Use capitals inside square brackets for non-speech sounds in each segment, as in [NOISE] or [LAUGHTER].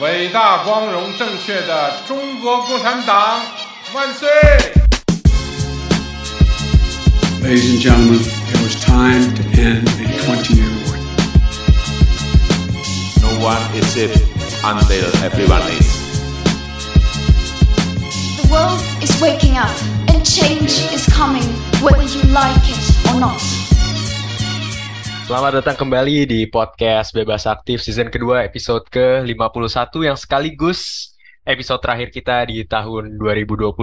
伟大、光荣、正确的中国共产党万岁！ Ladies and gentlemen, it was time to end a 20-year war. No one is safe until everyone is. The world is waking up and change is coming whether you like it or not. Selamat datang kembali di podcast Bebas Aktif season kedua episode ke-51 yang sekaligus episode terakhir kita di tahun 2022.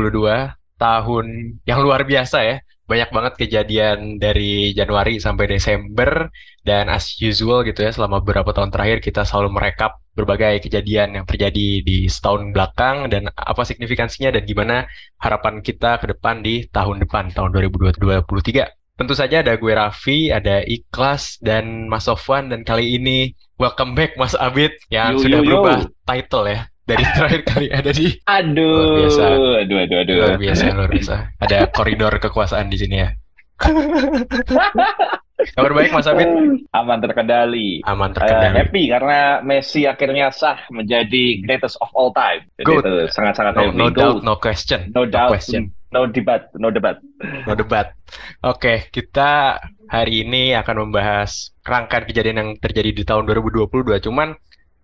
Tahun yang luar biasa ya. Banyak banget kejadian dari Januari sampai Desember dan as usual gitu ya selama beberapa tahun terakhir kita selalu merekap berbagai kejadian yang terjadi di setahun belakang dan apa signifikansinya dan gimana harapan kita ke depan di tahun depan tahun 2023. Tentu saja ada gue Raffi, ada Ikhlas, dan Mas Sofwan. Dan kali ini welcome back Mas Abid yang Yo, sudah yo, yo. berubah title ya. Dari [LAUGHS] terakhir kali ada di Aduh, Luar biasa. aduh, aduh, aduh. luar biasa, luar biasa. Ada koridor kekuasaan di sini ya. [LAUGHS] Kabar baik Mas Abid? Aman terkendali. Aman terkendali. happy karena Messi akhirnya sah menjadi greatest of all time. Jadi Good. itu sangat-sangat No, happy. no doubt, no question. no doubt, question. No debat, no debat. No debat. Oke, kita hari ini akan membahas rangkaian kejadian yang terjadi di tahun 2022. Cuman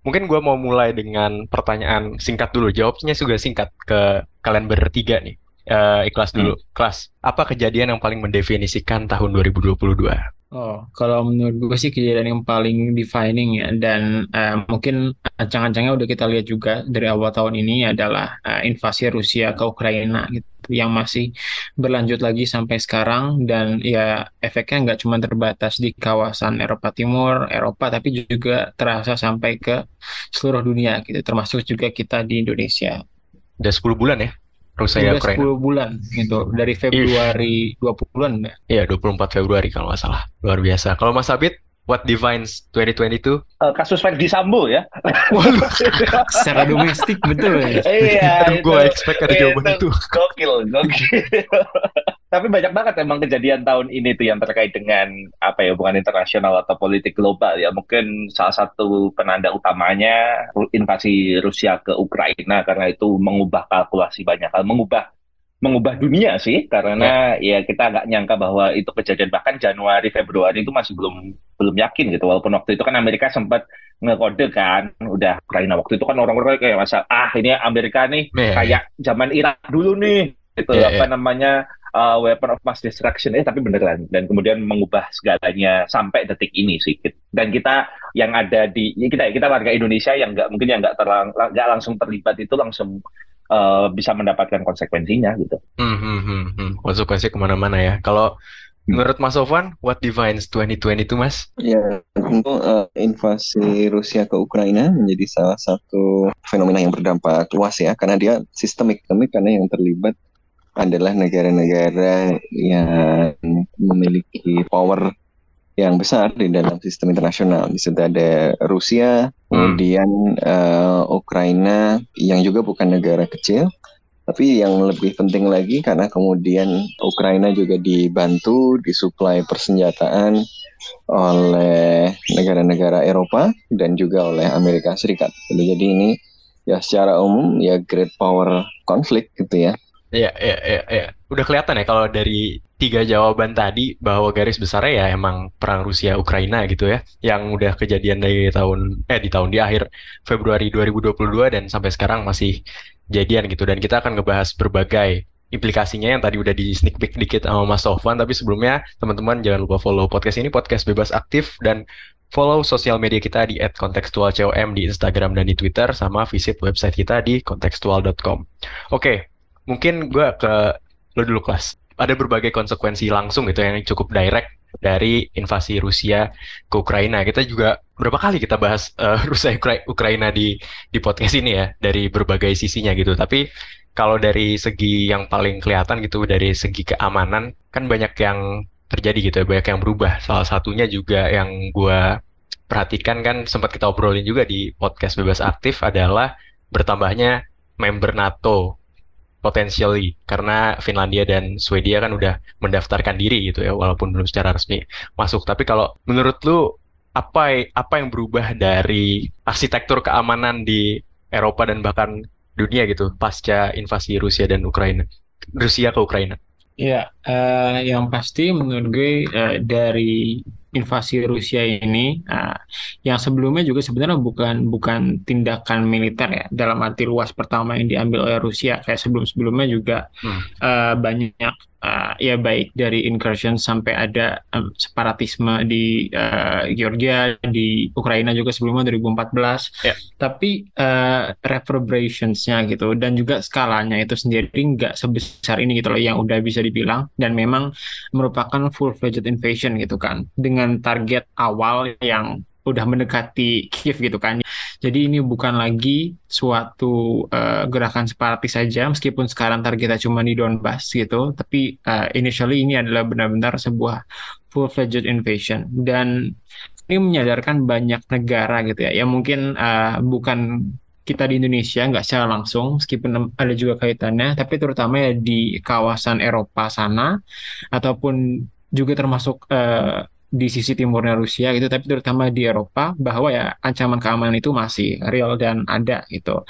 mungkin gue mau mulai dengan pertanyaan singkat dulu. Jawabnya juga singkat ke kalian bertiga nih. Eh, ikhlas dulu. Kelas, apa kejadian yang paling mendefinisikan tahun 2022? Oh, kalau menurut gue sih kejadian yang paling defining ya dan eh, mungkin ancang-ancangnya udah kita lihat juga dari awal tahun ini adalah eh, invasi Rusia ke Ukraina gitu yang masih berlanjut lagi sampai sekarang dan ya efeknya nggak cuma terbatas di kawasan Eropa Timur, Eropa tapi juga terasa sampai ke seluruh dunia gitu termasuk juga kita di Indonesia. Udah 10 bulan ya? Rusia Udah Ukraina. 10 bulan gitu dari Februari 20-an ya. Iya, 24 Februari kalau nggak salah. Luar biasa. Kalau Mas Abid, what defines 2022? Eh, kasus Ferdi Sambo ya. [LAUGHS] [LAUGHS] Secara domestik betul ya. Iya, Gue expect ada jawaban itu. Gokil, gokil. [LAUGHS] Tapi banyak banget emang kejadian tahun ini tuh yang terkait dengan apa ya hubungan internasional atau politik global ya. Mungkin salah satu penanda utamanya invasi Rusia ke Ukraina karena itu mengubah kalkulasi banyak hal, mengubah mengubah dunia sih karena ya. kita nggak nyangka bahwa itu kejadian. Bahkan Januari Februari itu masih belum belum yakin gitu. Walaupun waktu itu kan Amerika sempat ngekode kan udah Ukraina. Waktu itu kan orang-orang kayak masa ah ini Amerika nih Iya, kayak zaman Irak dulu nih gitu. Iya, apa iya. namanya uh, weapon of mass destruction eh tapi beneran dan kemudian mengubah segalanya sampai detik ini sih dan kita yang ada di ya kita kita warga Indonesia yang nggak mungkin yang nggak terlang nggak langsung terlibat itu langsung uh, bisa mendapatkan konsekuensinya gitu Hmm, hmm, hmm, hmm. Konsekuensi ke mana-mana ya. Kalau menurut Mas Sofwan, what defines 2022, Mas? Ya, tentu eh, invasi Rusia ke Ukraina menjadi salah satu fenomena yang berdampak luas ya, karena dia sistemik, sistemik karena yang terlibat adalah negara-negara yang memiliki power yang besar di dalam sistem internasional. Di situ ada Rusia, kemudian eh, Ukraina yang juga bukan negara kecil, tapi yang lebih penting lagi karena kemudian Ukraina juga dibantu, disuplai persenjataan oleh negara-negara Eropa dan juga oleh Amerika Serikat. Jadi ini ya secara umum ya great power konflik gitu ya. Iya, iya, iya, iya. Udah kelihatan ya kalau dari tiga jawaban tadi bahwa garis besarnya ya emang perang Rusia Ukraina gitu ya, yang udah kejadian dari tahun eh di tahun di akhir Februari 2022 dan sampai sekarang masih jadian gitu. Dan kita akan ngebahas berbagai implikasinya yang tadi udah di sneak peek dikit sama Mas Sofwan. Tapi sebelumnya teman-teman jangan lupa follow podcast ini podcast bebas aktif dan follow sosial media kita di @kontekstualcom di Instagram dan di Twitter sama visit website kita di kontekstual.com. Oke, mungkin gue ke lo dulu kelas. ada berbagai konsekuensi langsung gitu yang cukup direct dari invasi Rusia ke Ukraina. Kita juga berapa kali kita bahas uh, [LAUGHS] Rusia Ukra Ukraina di di podcast ini ya dari berbagai sisinya gitu. Tapi kalau dari segi yang paling kelihatan gitu dari segi keamanan kan banyak yang terjadi gitu ya, banyak yang berubah. Salah satunya juga yang gua perhatikan kan sempat kita obrolin juga di podcast bebas aktif adalah bertambahnya member NATO potentially karena Finlandia dan Swedia kan udah mendaftarkan diri gitu ya walaupun belum secara resmi masuk. Tapi kalau menurut lu apa apa yang berubah dari arsitektur keamanan di Eropa dan bahkan dunia gitu pasca invasi Rusia dan Ukraina? Rusia ke Ukraina. Ya, uh, yang pasti menurut gue uh, dari invasi Rusia ini uh, yang sebelumnya juga sebenarnya bukan bukan tindakan militer ya dalam arti luas pertama yang diambil oleh Rusia kayak sebelum-sebelumnya juga hmm. uh, banyak uh, ya baik. Dari incursion sampai ada um, separatisme di uh, Georgia di Ukraina juga sebelumnya 2014 yeah. tapi uh, reverberationsnya gitu dan juga skalanya itu sendiri nggak sebesar ini gitu loh yang udah bisa dibilang. Dan memang merupakan full fledged invasion gitu kan dengan dengan target awal yang udah mendekati Kiev gitu kan. Jadi ini bukan lagi suatu uh, gerakan separatis saja, meskipun sekarang targetnya cuma di Donbas gitu, tapi uh, initially ini adalah benar-benar sebuah full-fledged invasion. Dan ini menyadarkan banyak negara gitu ya, yang mungkin uh, bukan kita di Indonesia nggak secara langsung, meskipun ada juga kaitannya, tapi terutama ya di kawasan Eropa sana, ataupun juga termasuk uh, di sisi timurnya Rusia gitu, tapi terutama di Eropa bahwa ya ancaman keamanan itu masih real dan ada gitu.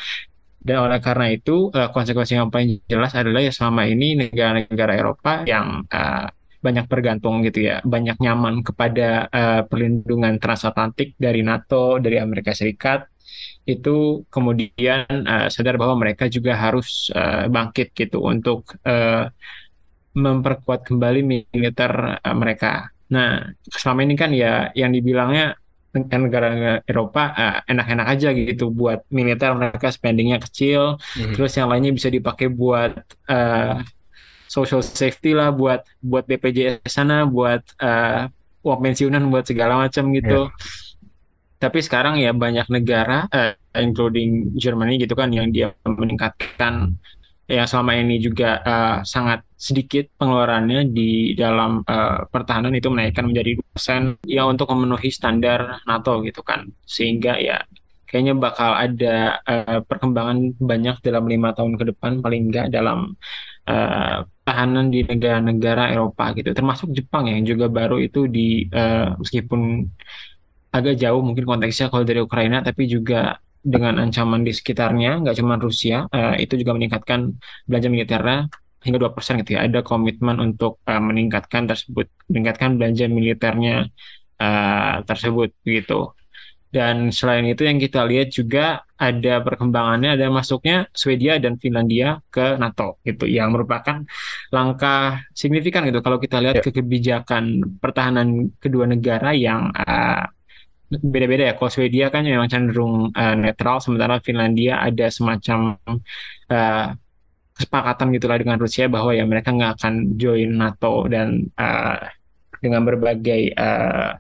Dan oleh karena itu uh, konsekuensi yang paling jelas adalah ya selama ini negara-negara Eropa yang uh, banyak bergantung gitu ya, banyak nyaman kepada uh, perlindungan transatlantik dari NATO, dari Amerika Serikat, itu kemudian uh, sadar bahwa mereka juga harus uh, bangkit gitu untuk uh, memperkuat kembali militer mereka Nah, selama ini kan ya yang dibilangnya negara-negara Eropa uh, enak-enak aja gitu buat militer mereka spendingnya kecil, mm-hmm. terus yang lainnya bisa dipakai buat uh, social safety lah, buat buat BPJS sana, buat uh, uang pensiunan, buat segala macam gitu. Yeah. Tapi sekarang ya banyak negara, uh, including Germany gitu kan, yang dia meningkatkan yang selama ini juga uh, sangat sedikit pengeluarannya di dalam uh, pertahanan itu menaikkan menjadi 2% ya untuk memenuhi standar NATO gitu kan. Sehingga ya kayaknya bakal ada uh, perkembangan banyak dalam lima tahun ke depan paling enggak dalam uh, pertahanan di negara-negara Eropa gitu. Termasuk Jepang yang juga baru itu di uh, meskipun agak jauh mungkin konteksnya kalau dari Ukraina tapi juga dengan ancaman di sekitarnya, nggak cuma Rusia, uh, itu juga meningkatkan belanja militernya hingga dua persen gitu ya. Ada komitmen untuk uh, meningkatkan tersebut, meningkatkan belanja militernya uh, tersebut gitu. Dan selain itu yang kita lihat juga ada perkembangannya, ada masuknya Swedia dan Finlandia ke NATO gitu, yang merupakan langkah signifikan gitu kalau kita lihat ya. ke kebijakan pertahanan kedua negara yang uh, beda-beda ya. Kalau Swedia kan memang cenderung uh, netral, sementara Finlandia ada semacam uh, kesepakatan gitulah dengan Rusia bahwa ya mereka nggak akan join NATO dan uh, dengan berbagai uh,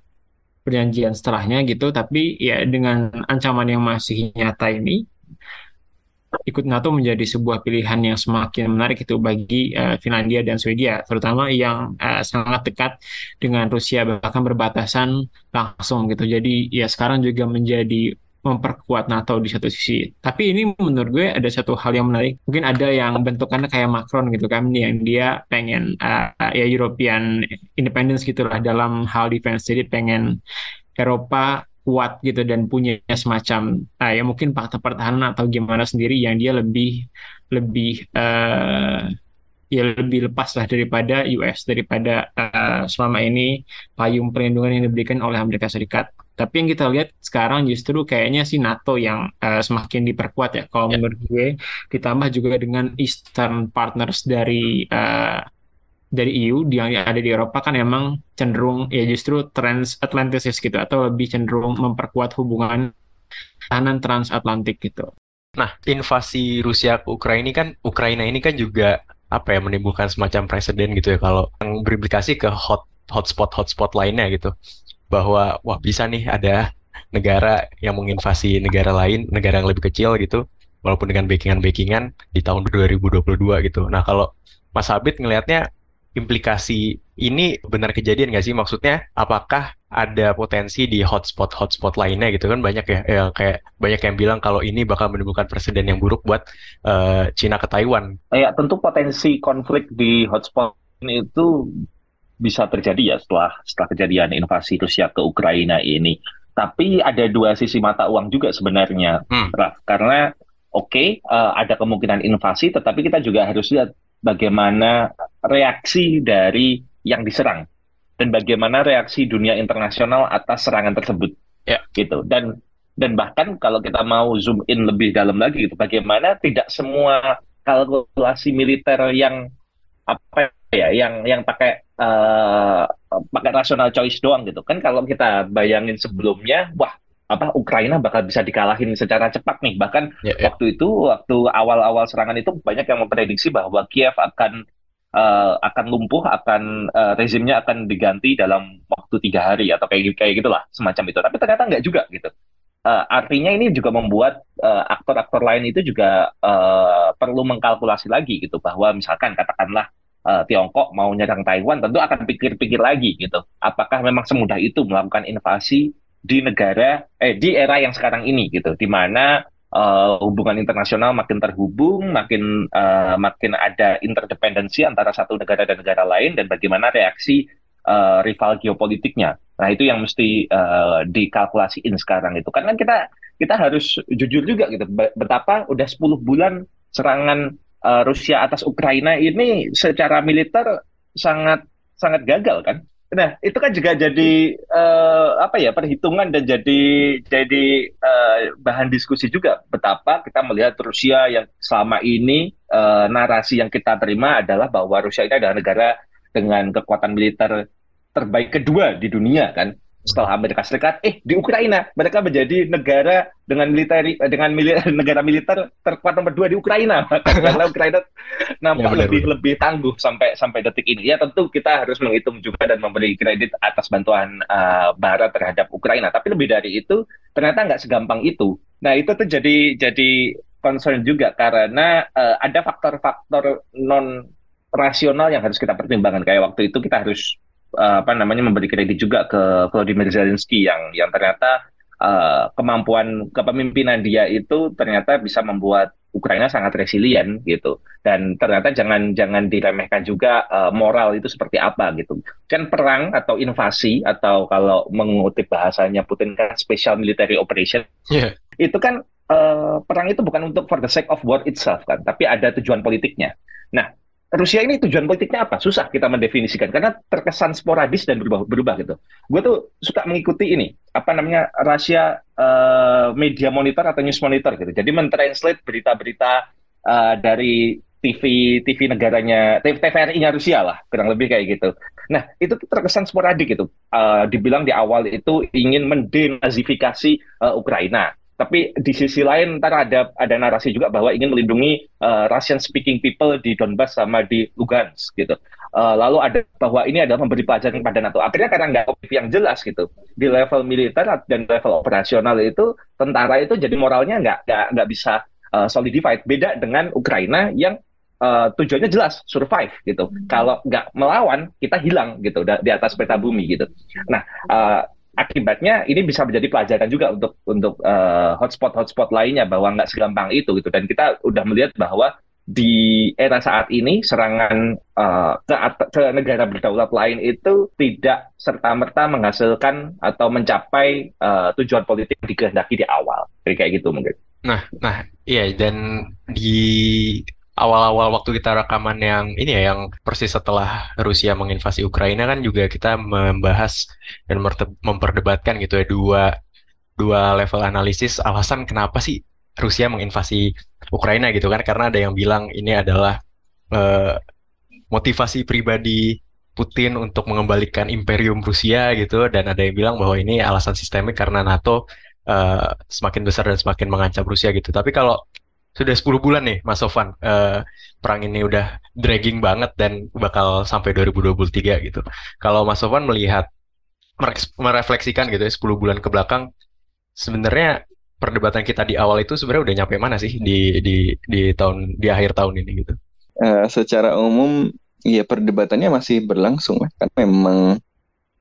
perjanjian setelahnya gitu. Tapi ya dengan ancaman yang masih nyata ini ikut NATO menjadi sebuah pilihan yang semakin menarik itu bagi uh, Finlandia dan Swedia, terutama yang uh, sangat dekat dengan Rusia bahkan berbatasan langsung gitu. Jadi ya sekarang juga menjadi memperkuat NATO di satu sisi. Tapi ini menurut gue ada satu hal yang menarik. Mungkin ada yang bentukannya kayak Macron gitu kan, yang dia pengen uh, ya European independence gitulah dalam hal defense. Jadi pengen Eropa kuat gitu dan punya semacam uh, ya mungkin fakta pertahanan atau gimana sendiri yang dia lebih lebih uh, ya lebih lepas lah daripada US daripada uh, selama ini payung perlindungan yang diberikan oleh Amerika Serikat. Tapi yang kita lihat sekarang justru kayaknya si NATO yang uh, semakin diperkuat ya kalau yeah. menurut gue ditambah juga dengan Eastern partners dari uh, dari EU yang ada di Eropa kan emang cenderung ya justru transatlantis gitu atau lebih cenderung memperkuat hubungan tahanan transatlantik gitu. Nah, invasi Rusia ke Ukraina ini kan Ukraina ini kan juga apa ya menimbulkan semacam presiden gitu ya kalau yang berimplikasi ke hot hotspot hotspot lainnya gitu bahwa wah bisa nih ada negara yang menginvasi negara lain negara yang lebih kecil gitu walaupun dengan backingan-backingan di tahun 2022 gitu. Nah kalau Mas Habib ngelihatnya implikasi ini benar kejadian nggak sih? Maksudnya apakah ada potensi di hotspot-hotspot lainnya gitu kan banyak ya yang kayak banyak yang bilang kalau ini bakal menimbulkan presiden yang buruk buat uh, Cina ke Taiwan. Ya tentu potensi konflik di hotspot ini itu bisa terjadi ya setelah setelah kejadian invasi Rusia ke Ukraina ini. Tapi ada dua sisi mata uang juga sebenarnya, hmm. Raf. Karena oke okay, uh, eh, ada kemungkinan invasi, tetapi kita juga harus lihat bagaimana reaksi dari yang diserang dan bagaimana reaksi dunia internasional atas serangan tersebut. Ya. Gitu. Dan dan bahkan kalau kita mau zoom in lebih dalam lagi gitu, bagaimana tidak semua kalkulasi militer yang apa ya, yang yang pakai uh, pakai rational choice doang gitu. Kan kalau kita bayangin sebelumnya, wah apa Ukraina bakal bisa dikalahin secara cepat nih. Bahkan yeah, yeah. waktu itu waktu awal-awal serangan itu banyak yang memprediksi bahwa Kiev akan uh, akan lumpuh, akan uh, rezimnya akan diganti dalam waktu tiga hari atau kayak kayak gitulah semacam itu. Tapi ternyata nggak juga gitu. Uh, artinya ini juga membuat aktor-aktor uh, lain itu juga uh, perlu mengkalkulasi lagi gitu bahwa misalkan katakanlah uh, Tiongkok mau nyerang Taiwan tentu akan pikir-pikir lagi gitu. Apakah memang semudah itu melakukan invasi di negara eh di era yang sekarang ini gitu, di mana uh, hubungan internasional makin terhubung, makin uh, makin ada interdependensi antara satu negara dan negara lain dan bagaimana reaksi uh, rival geopolitiknya. Nah itu yang mesti uh, dikalkulasiin sekarang itu. Karena kita kita harus jujur juga gitu betapa udah 10 bulan serangan uh, Rusia atas Ukraina ini secara militer sangat sangat gagal kan. Nah, itu kan juga jadi uh, apa ya perhitungan dan jadi jadi uh, bahan diskusi juga. Betapa kita melihat Rusia yang selama ini uh, narasi yang kita terima adalah bahwa Rusia ini adalah negara dengan kekuatan militer terbaik kedua di dunia kan setelah Amerika Serikat, eh di Ukraina mereka menjadi negara dengan militer dengan mili, [LAUGHS] negara militer terkuat nomor dua di Ukraina [LAUGHS] karena Ukraina nampak ya, lebih benar. lebih tangguh sampai sampai detik ini. Ya tentu kita harus menghitung juga dan memberi kredit atas bantuan uh, Barat terhadap Ukraina. Tapi lebih dari itu ternyata nggak segampang itu. Nah itu tuh jadi jadi concern juga karena uh, ada faktor-faktor non rasional yang harus kita pertimbangkan. Kayak waktu itu kita harus uh, apa namanya memberi kredit juga ke Volodymyr Zelensky yang yang ternyata uh, kemampuan kepemimpinan dia itu ternyata bisa membuat Ukraina sangat resilient gitu. Dan ternyata jangan jangan diremehkan juga uh, moral itu seperti apa gitu. Kan perang atau invasi atau kalau mengutip bahasanya Putin kan special military operation yeah. itu kan uh, perang itu bukan untuk for the sake of war itself kan tapi ada tujuan politiknya. Nah Rusia ini tujuan politiknya apa? Susah kita mendefinisikan karena terkesan sporadis dan berubah-berubah gitu. Gue tuh suka mengikuti ini apa namanya Rusia uh, media monitor atau news monitor gitu. Jadi mentranslate berita-berita uh, dari TV TV negaranya TVRI-nya Rusia lah kurang lebih kayak gitu. Nah itu tuh terkesan sporadik gitu. Uh, dibilang di awal itu ingin mendenazifikasi uh, Ukraina tapi di sisi lain ntar ada ada narasi juga bahwa ingin melindungi uh, Russian speaking people di Donbas sama di Lugansk gitu. Uh, lalu ada bahwa ini adalah memberi pelajaran pada NATO. Akhirnya karena nggak yang jelas gitu di level militer dan level operasional itu tentara itu jadi moralnya nggak nggak nggak bisa uh, solidified. Beda dengan Ukraina yang uh, tujuannya jelas survive gitu. Hmm. Kalau nggak melawan kita hilang gitu di atas peta bumi gitu. Nah uh, akibatnya ini bisa menjadi pelajaran juga untuk untuk uh, hotspot hotspot lainnya bahwa nggak segampang itu gitu dan kita udah melihat bahwa di era saat ini serangan uh, ke, ke negara berdaulat lain itu tidak serta merta menghasilkan atau mencapai uh, tujuan politik yang dikehendaki di awal kayak gitu mungkin. Nah, nah iya dan di awal-awal waktu kita rekaman yang ini ya yang persis setelah Rusia menginvasi Ukraina kan juga kita membahas dan memperdebatkan gitu ya dua dua level analisis alasan kenapa sih Rusia menginvasi Ukraina gitu kan. Karena ada yang bilang ini adalah uh, motivasi pribadi Putin untuk mengembalikan imperium Rusia gitu dan ada yang bilang bahwa ini alasan sistemik karena NATO uh, semakin besar dan semakin mengancam Rusia gitu. Tapi kalau sudah 10 bulan nih Mas Sofan eh, perang ini udah dragging banget dan bakal sampai 2023 gitu. Kalau Mas Sofan melihat merefleksikan gitu ya 10 bulan ke belakang sebenarnya perdebatan kita di awal itu sebenarnya udah nyampe mana sih di di di tahun di akhir tahun ini gitu. Eh, secara umum, ya perdebatannya masih berlangsung. Karena memang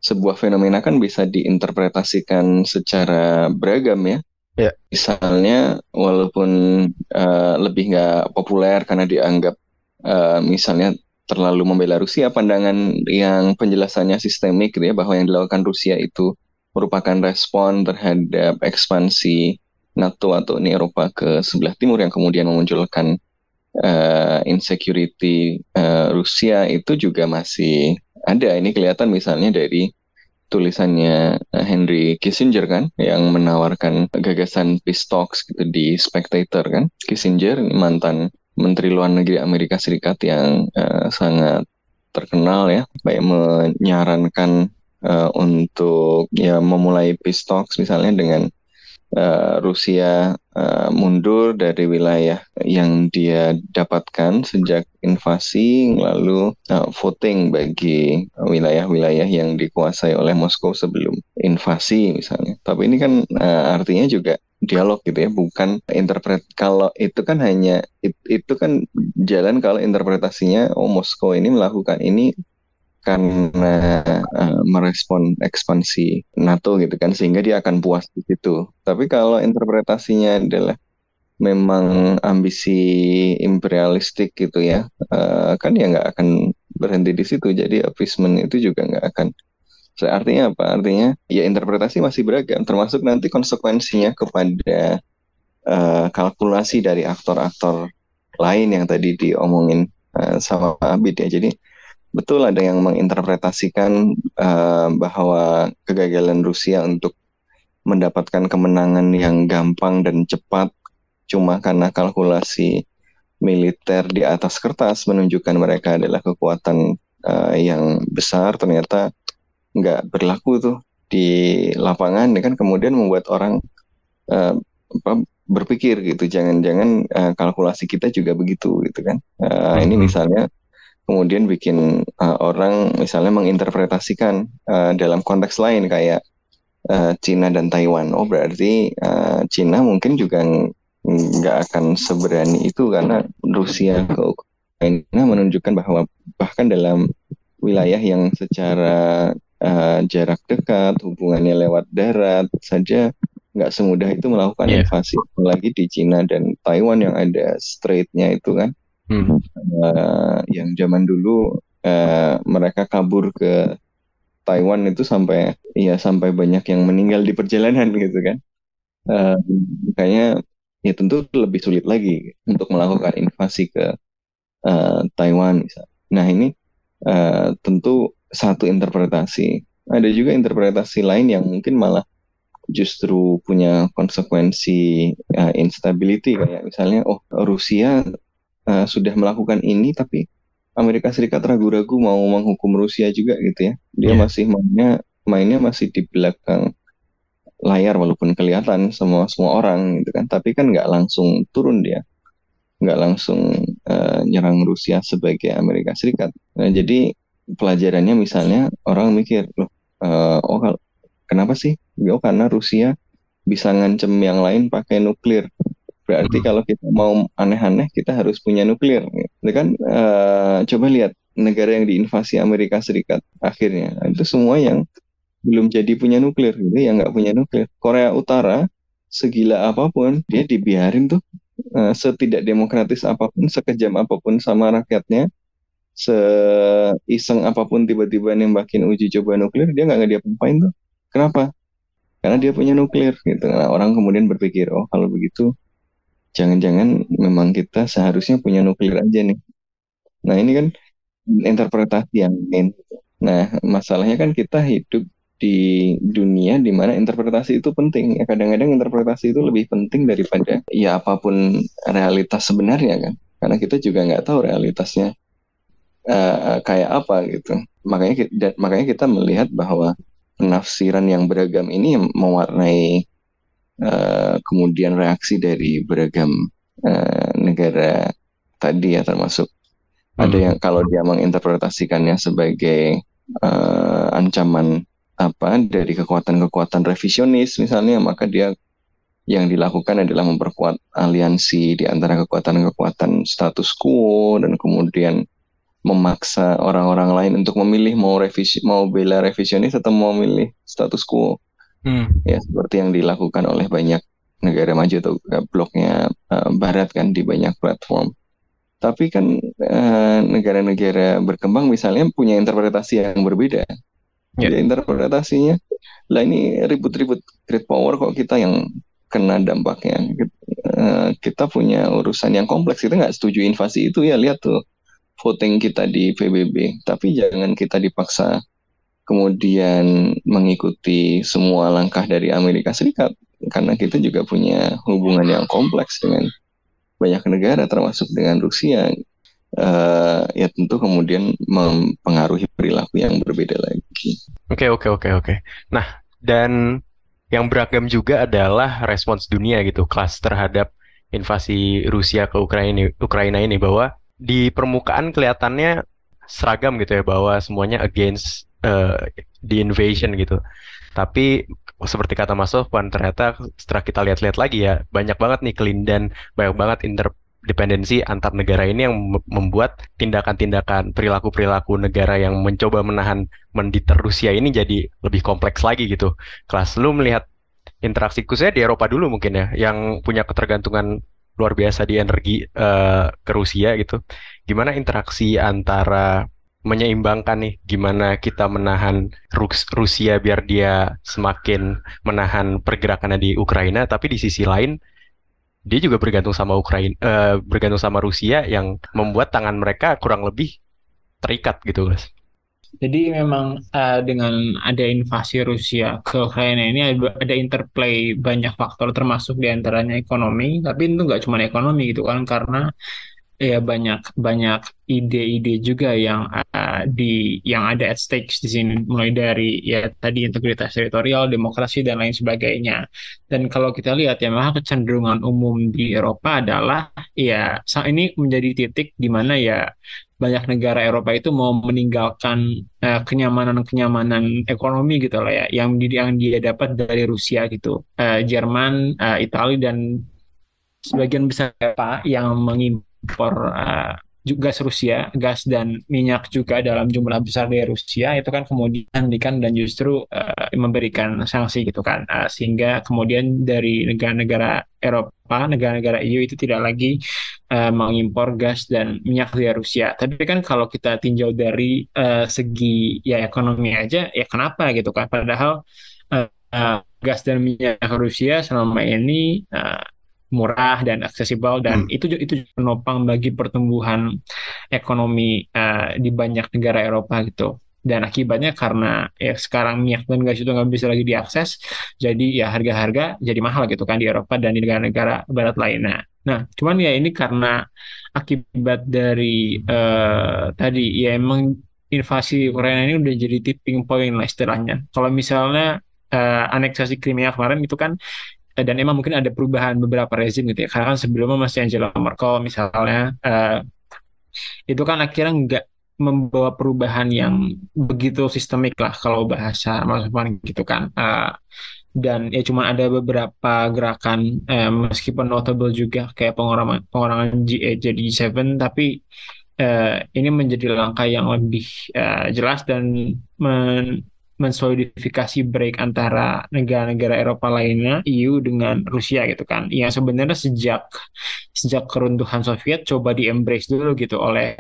sebuah fenomena kan bisa diinterpretasikan secara beragam ya. Ya. Misalnya, walaupun eh, lebih nggak populer karena dianggap eh, misalnya terlalu membela Rusia, pandangan yang penjelasannya sistemik gitu ya, bahwa yang dilakukan Rusia itu merupakan respon terhadap ekspansi NATO atau Uni Eropa ke sebelah timur yang kemudian memunculkan eh, insecurity eh, Rusia itu juga masih ada. Ini kelihatan misalnya dari tulisannya eh, Henry Kissinger kan yang menawarkan gagasan peace talks gitu di Spectator kan. Kissinger mantan Menteri Luar Negeri Amerika Serikat yang eh, sangat terkenal ya, baik menyarankan eh, untuk ya memulai peace talks misalnya dengan eh, Rusia eh, mundur dari wilayah yang dia dapatkan sejak invasi, lalu eh, voting bagi wilayah-wilayah yang dikuasai oleh Moskow sebelum invasi misalnya. Tapi ini kan artinya juga dialog gitu ya, bukan interpret. Kalau itu kan hanya it- itu kan jalan kalau interpretasinya oh Moskow ini melakukan ini karena eh, merespon ekspansi NATO gitu kan sehingga dia akan puas di situ. Tapi kalau interpretasinya adalah memang ambisi imperialistik gitu ya, eh, kan ya nggak akan berhenti di situ. Jadi appeasement itu juga nggak akan. So, artinya apa? Artinya ya interpretasi masih beragam, termasuk nanti konsekuensinya kepada eh, kalkulasi dari aktor-aktor lain yang tadi diomongin eh, sama Abid ya. Jadi betul ada yang menginterpretasikan eh, bahwa kegagalan Rusia untuk mendapatkan kemenangan yang gampang dan cepat cuma karena kalkulasi militer di atas kertas menunjukkan mereka adalah kekuatan eh, yang besar ternyata nggak berlaku tuh di lapangan ya kan kemudian membuat orang apa, berpikir gitu jangan-jangan eh, kalkulasi kita juga begitu gitu kan Eh, ini Mhm. misalnya kemudian bikin uh, orang misalnya menginterpretasikan uh, dalam konteks lain kayak uh, Cina dan Taiwan. Oh berarti uh, Cina mungkin juga ng- nggak akan seberani itu karena Rusia ke Ukraina menunjukkan bahwa bahkan dalam wilayah yang secara uh, jarak dekat hubungannya lewat darat saja nggak semudah itu melakukan Iya. invasi apalagi di Cina dan Taiwan yang ada straitnya itu kan Hmm. eh, yang zaman dulu eh, mereka kabur ke Taiwan itu sampai ya sampai banyak yang meninggal di perjalanan [LAUGHS] gitu kan. Eh, makanya ya tentu lebih sulit lagi untuk melakukan invasi ke eh, Taiwan. Nah ini eh, tentu satu interpretasi. Ada juga interpretasi lain yang mungkin malah justru punya konsekuensi eh, instability kayak misalnya oh Rusia eh, sudah melakukan ini tapi Amerika Serikat ragu-ragu mau menghukum Rusia juga gitu ya. Dia Iya. masih mainnya mainnya masih di belakang layar walaupun kelihatan semua semua orang gitu kan. Tapi kan nggak langsung turun dia, nggak langsung eh, nyerang Rusia sebagai Amerika Serikat. Nah, jadi pelajarannya misalnya orang mikir loh, eh, oh kenapa sih? Oh karena Rusia bisa ngancem yang lain pakai nuklir. Berarti Mhm. kalau kita mau aneh-aneh, kita harus punya nuklir. Itu kan eh, coba lihat negara yang diinvasi Amerika Serikat akhirnya Nah, itu semua yang belum jadi punya nuklir, gitu, yang nggak punya nuklir. Korea Utara segila apa pun dia dibiarin tuh eh, setidak demokratis apa pun, sekejam apa pun sama rakyatnya, seiseng apa pun tiba-tiba nembakin uji coba nuklir, dia nggak dia apain tuh. Kenapa? Karena dia punya nuklir gitu. Nah, orang kemudian berpikir, oh kalau begitu jangan-jangan memang kita seharusnya punya nuklir aja nih. Nah, ini kan interpretasi yang lain. Nah, masalahnya kan kita hidup di dunia di mana interpretasi itu penting. Ya, kadang-kadang interpretasi itu lebih penting daripada ya apa pun realitas sebenarnya kan. Karena kita juga nggak tahu realitasnya eh, kayak apa gitu. Makanya ki- dan makanya kita melihat bahwa penafsiran yang beragam ini mewarnai eh, kemudian reaksi dari beragam eh, negara tadi ya termasuk ada Hmm. yang kalau dia menginterpretasikannya sebagai eh, ancaman apa dari kekuatan-kekuatan revisionis misalnya maka dia yang dilakukan adalah memperkuat aliansi di antara kekuatan-kekuatan status quo dan kemudian memaksa orang-orang lain untuk memilih mau revisi mau bela revisionis atau mau memilih status quo Hmm. ya seperti yang dilakukan oleh banyak negara maju atau eh, bloknya eh, barat kan di banyak platform. Tapi kan eh, negara-negara berkembang misalnya punya interpretasi yang berbeda. Ya. ya interpretasinya lah ini ribut-ribut great power kok kita yang kena dampaknya. Kita punya urusan yang kompleks. Kita nggak setuju invasi itu. Ya lihat tuh voting kita di PBB tapi jangan kita dipaksa kemudian mengikuti semua langkah dari Amerika Serikat karena kita juga punya hubungan yang kompleks dengan banyak negara termasuk dengan Rusia Eh, ya tentu kemudian mempengaruhi perilaku yang berbeda lagi. Oke, oke, oke, oke. Nah, dan yang beragam juga adalah respons dunia gitu, kelas terhadap invasi Rusia ke Ukraina, Ukraina ini bahwa di permukaan kelihatannya seragam gitu ya, bahwa semuanya against the invasion gitu. Tapi seperti kata Mas Sofwan, ternyata setelah kita lihat-lihat lagi ya, banyak banget nih kelindan, banyak banget interdependensi antar negara ini yang mem- membuat tindakan-tindakan perilaku-perilaku negara yang mencoba menahan menditer Rusia ini jadi lebih kompleks lagi gitu. Kelas lu melihat interaksi khususnya di Eropa dulu mungkin ya, yang punya ketergantungan luar biasa di energi eh, ke Rusia gitu. Gimana interaksi antara menyeimbangkan nih, gimana kita menahan Rus- Rusia biar dia semakin menahan pergerakannya di Ukraina, tapi di sisi lain dia juga bergantung sama Ukraina, eh, bergantung sama Rusia yang membuat tangan mereka kurang lebih terikat gitu, guys. Jadi memang eh, dengan ada invasi Rusia ke Ukraina ini ada, ada interplay banyak faktor termasuk di antaranya ekonomi, tapi itu nggak cuma ekonomi gitu kan karena ya banyak banyak ide-ide juga yang eh, di yang ada at stake di sini mulai dari ya tadi integritas teritorial, demokrasi dan lain sebagainya. Dan kalau kita lihat ya memang kecenderungan umum di Eropa adalah ya sa- ini menjadi titik di mana ya banyak negara Eropa itu mau meninggalkan eh, kenyamanan-kenyamanan ekonomi gitu lah ya yang yang dia dapat dari Rusia gitu. Eh, Jerman, eh, Italia dan sebagian besar Eropa yang mengimpor eh, juga gas Rusia, gas dan minyak juga dalam jumlah besar dari Rusia itu kan kemudian dihentikan dan justru eh, memberikan sanksi gitu kan Eh, sehingga kemudian dari negara-negara Eropa, negara-negara EU itu tidak lagi eh, mengimpor gas dan minyak dari Rusia. Tapi kan kalau kita tinjau dari eh, segi ya ekonomi aja, ya kenapa gitu kan? Padahal eh, eh, gas dan minyak Rusia selama ini eh, murah dan aksesibel dan itu ju- itu juga penopang bagi pertumbuhan ekonomi eh, di banyak negara Eropa gitu. Dan akibatnya karena ya sekarang minyak dan gas itu nggak bisa lagi diakses, jadi ya harga-harga jadi mahal gitu kan di Eropa dan di negara-negara barat lainnya. Nah, cuman ya ini karena akibat dari eh, tadi ya emang invasi Ukraina ini udah jadi tipping point lah istilahnya. Kalau misalnya eh, aneksasi Crimea kemarin itu kan dan emang mungkin ada perubahan beberapa rezim gitu ya. Karena kan sebelumnya masih Angela Merkel misalnya eh, itu kan akhirnya nggak membawa perubahan yang begitu sistemik lah kalau bahasa Sofwan gitu kan. Eh, dan ya cuma ada beberapa gerakan eh, meskipun notable juga kayak pengorangan pengorangan G8 jadi G7 tapi eh, ini menjadi langkah yang lebih eh, jelas dan men- mensolidifikasi break antara negara-negara Eropa lainnya EU dengan Rusia gitu kan. Yang sebenarnya sejak sejak keruntuhan Soviet coba di embrace dulu gitu oleh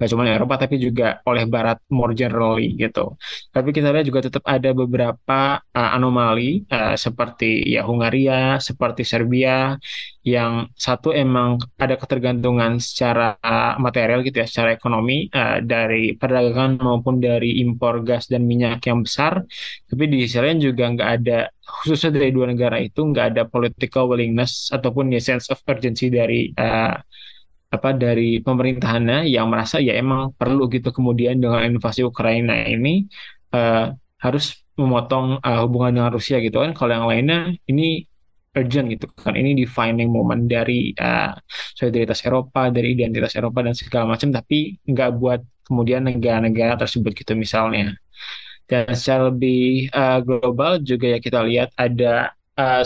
gak cuma Eropa tapi juga oleh Barat more generally gitu tapi kita lihat juga tetap ada beberapa uh, anomali uh, seperti ya Hungaria seperti Serbia yang satu emang ada ketergantungan secara material gitu ya, secara ekonomi uh, dari perdagangan maupun dari impor gas dan minyak yang besar. Tapi di sisi lain juga nggak ada, khususnya dari dua negara itu nggak ada political willingness ataupun ya sense of urgency dari uh, apa dari pemerintahannya yang merasa ya emang perlu gitu kemudian dengan invasi Ukraina ini uh, harus memotong uh, hubungan dengan Rusia gitu kan. Kalau yang lainnya ini urgent gitu kan. Ini defining moment dari uh, solidaritas Eropa, dari identitas Eropa dan segala macam, tapi nggak buat kemudian negara-negara tersebut gitu misalnya. Dan secara lebih uh, global juga ya kita lihat ada uh,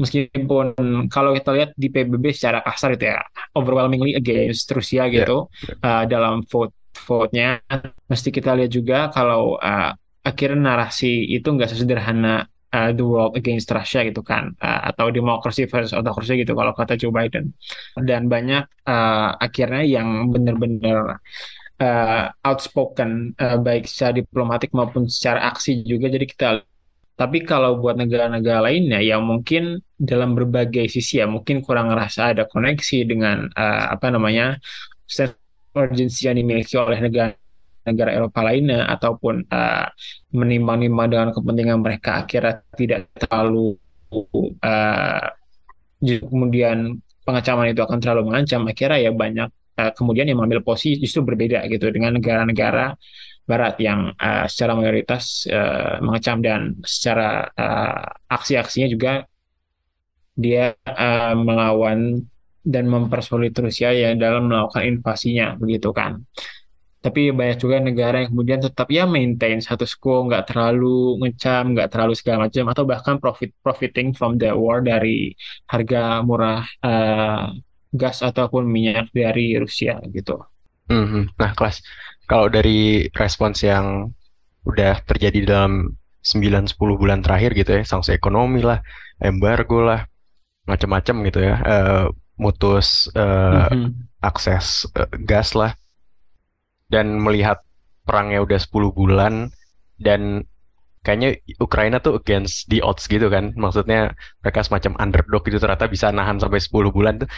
meskipun kalau kita lihat di PBB secara kasar itu ya overwhelmingly against Rusia Ya, gitu uh, dalam vote vote-nya mesti kita lihat juga kalau uh, akhirnya narasi itu nggak sesederhana uh, the world against Russia gitu kan Uh, atau democracy versus autocracy gitu kalau kata Joe Biden. Dan banyak uh, akhirnya yang benar-benar uh, outspoken uh, baik secara diplomatik maupun secara aksi juga. Jadi kita tapi kalau buat negara-negara lainnya ya mungkin dalam berbagai sisi ya mungkin kurang ngerasa ada koneksi dengan uh, apa namanya sense yang dimiliki oleh negara negara Eropa lainnya ataupun uh, menimbang-nimbang dengan kepentingan mereka akhirnya tidak terlalu uh, kemudian pengancaman itu akan terlalu mengancam akhirnya ya banyak uh, kemudian yang mengambil posisi justru berbeda gitu dengan negara-negara Barat yang uh, secara mayoritas uh, mengecam dan secara uh, aksi-aksinya juga dia uh, melawan dan mempersulit Rusia ya dalam melakukan invasinya begitu kan. Tapi banyak juga negara yang kemudian tetap ya maintain status quo, nggak terlalu ngecam, nggak terlalu segala macam, atau bahkan profit profiting from the war dari harga murah uh, gas ataupun minyak dari Rusia gitu. Mhm. Nah, kelas kalau dari respons yang udah terjadi dalam 9-10 bulan terakhir gitu ya, sanksi ekonomi lah, embargo lah, macam-macam gitu ya, eh, mutus eh, Mhm. akses eh, gas lah, dan melihat perangnya udah 10 bulan, dan kayaknya Ukraina tuh against the odds gitu kan, maksudnya mereka semacam underdog gitu ternyata bisa nahan sampai 10 bulan tuh,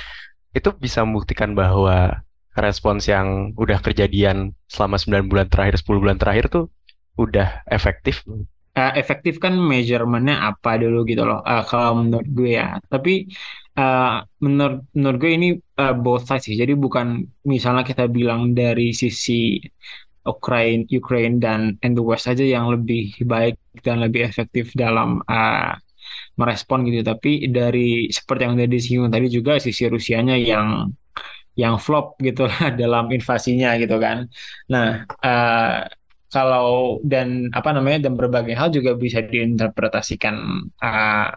itu bisa membuktikan bahwa respons yang udah kejadian selama 9 bulan terakhir, 10 bulan terakhir tuh udah efektif. uh, efektif kan measurementnya apa dulu gitu loh uh, kalau menurut gue ya. Tapi uh, menurut menurut gue ini uh, both sides sih. Jadi bukan misalnya kita bilang dari sisi Ukraine Ukraine dan and the West aja yang lebih baik dan lebih efektif dalam uh, merespon gitu. Tapi dari seperti yang tadi disinggung tadi juga sisi Rusianya yang yang flop gitu lah [LAUGHS] dalam invasinya gitu kan. Nah uh, kalau dan apa namanya dan berbagai hal juga bisa diinterpretasikan uh,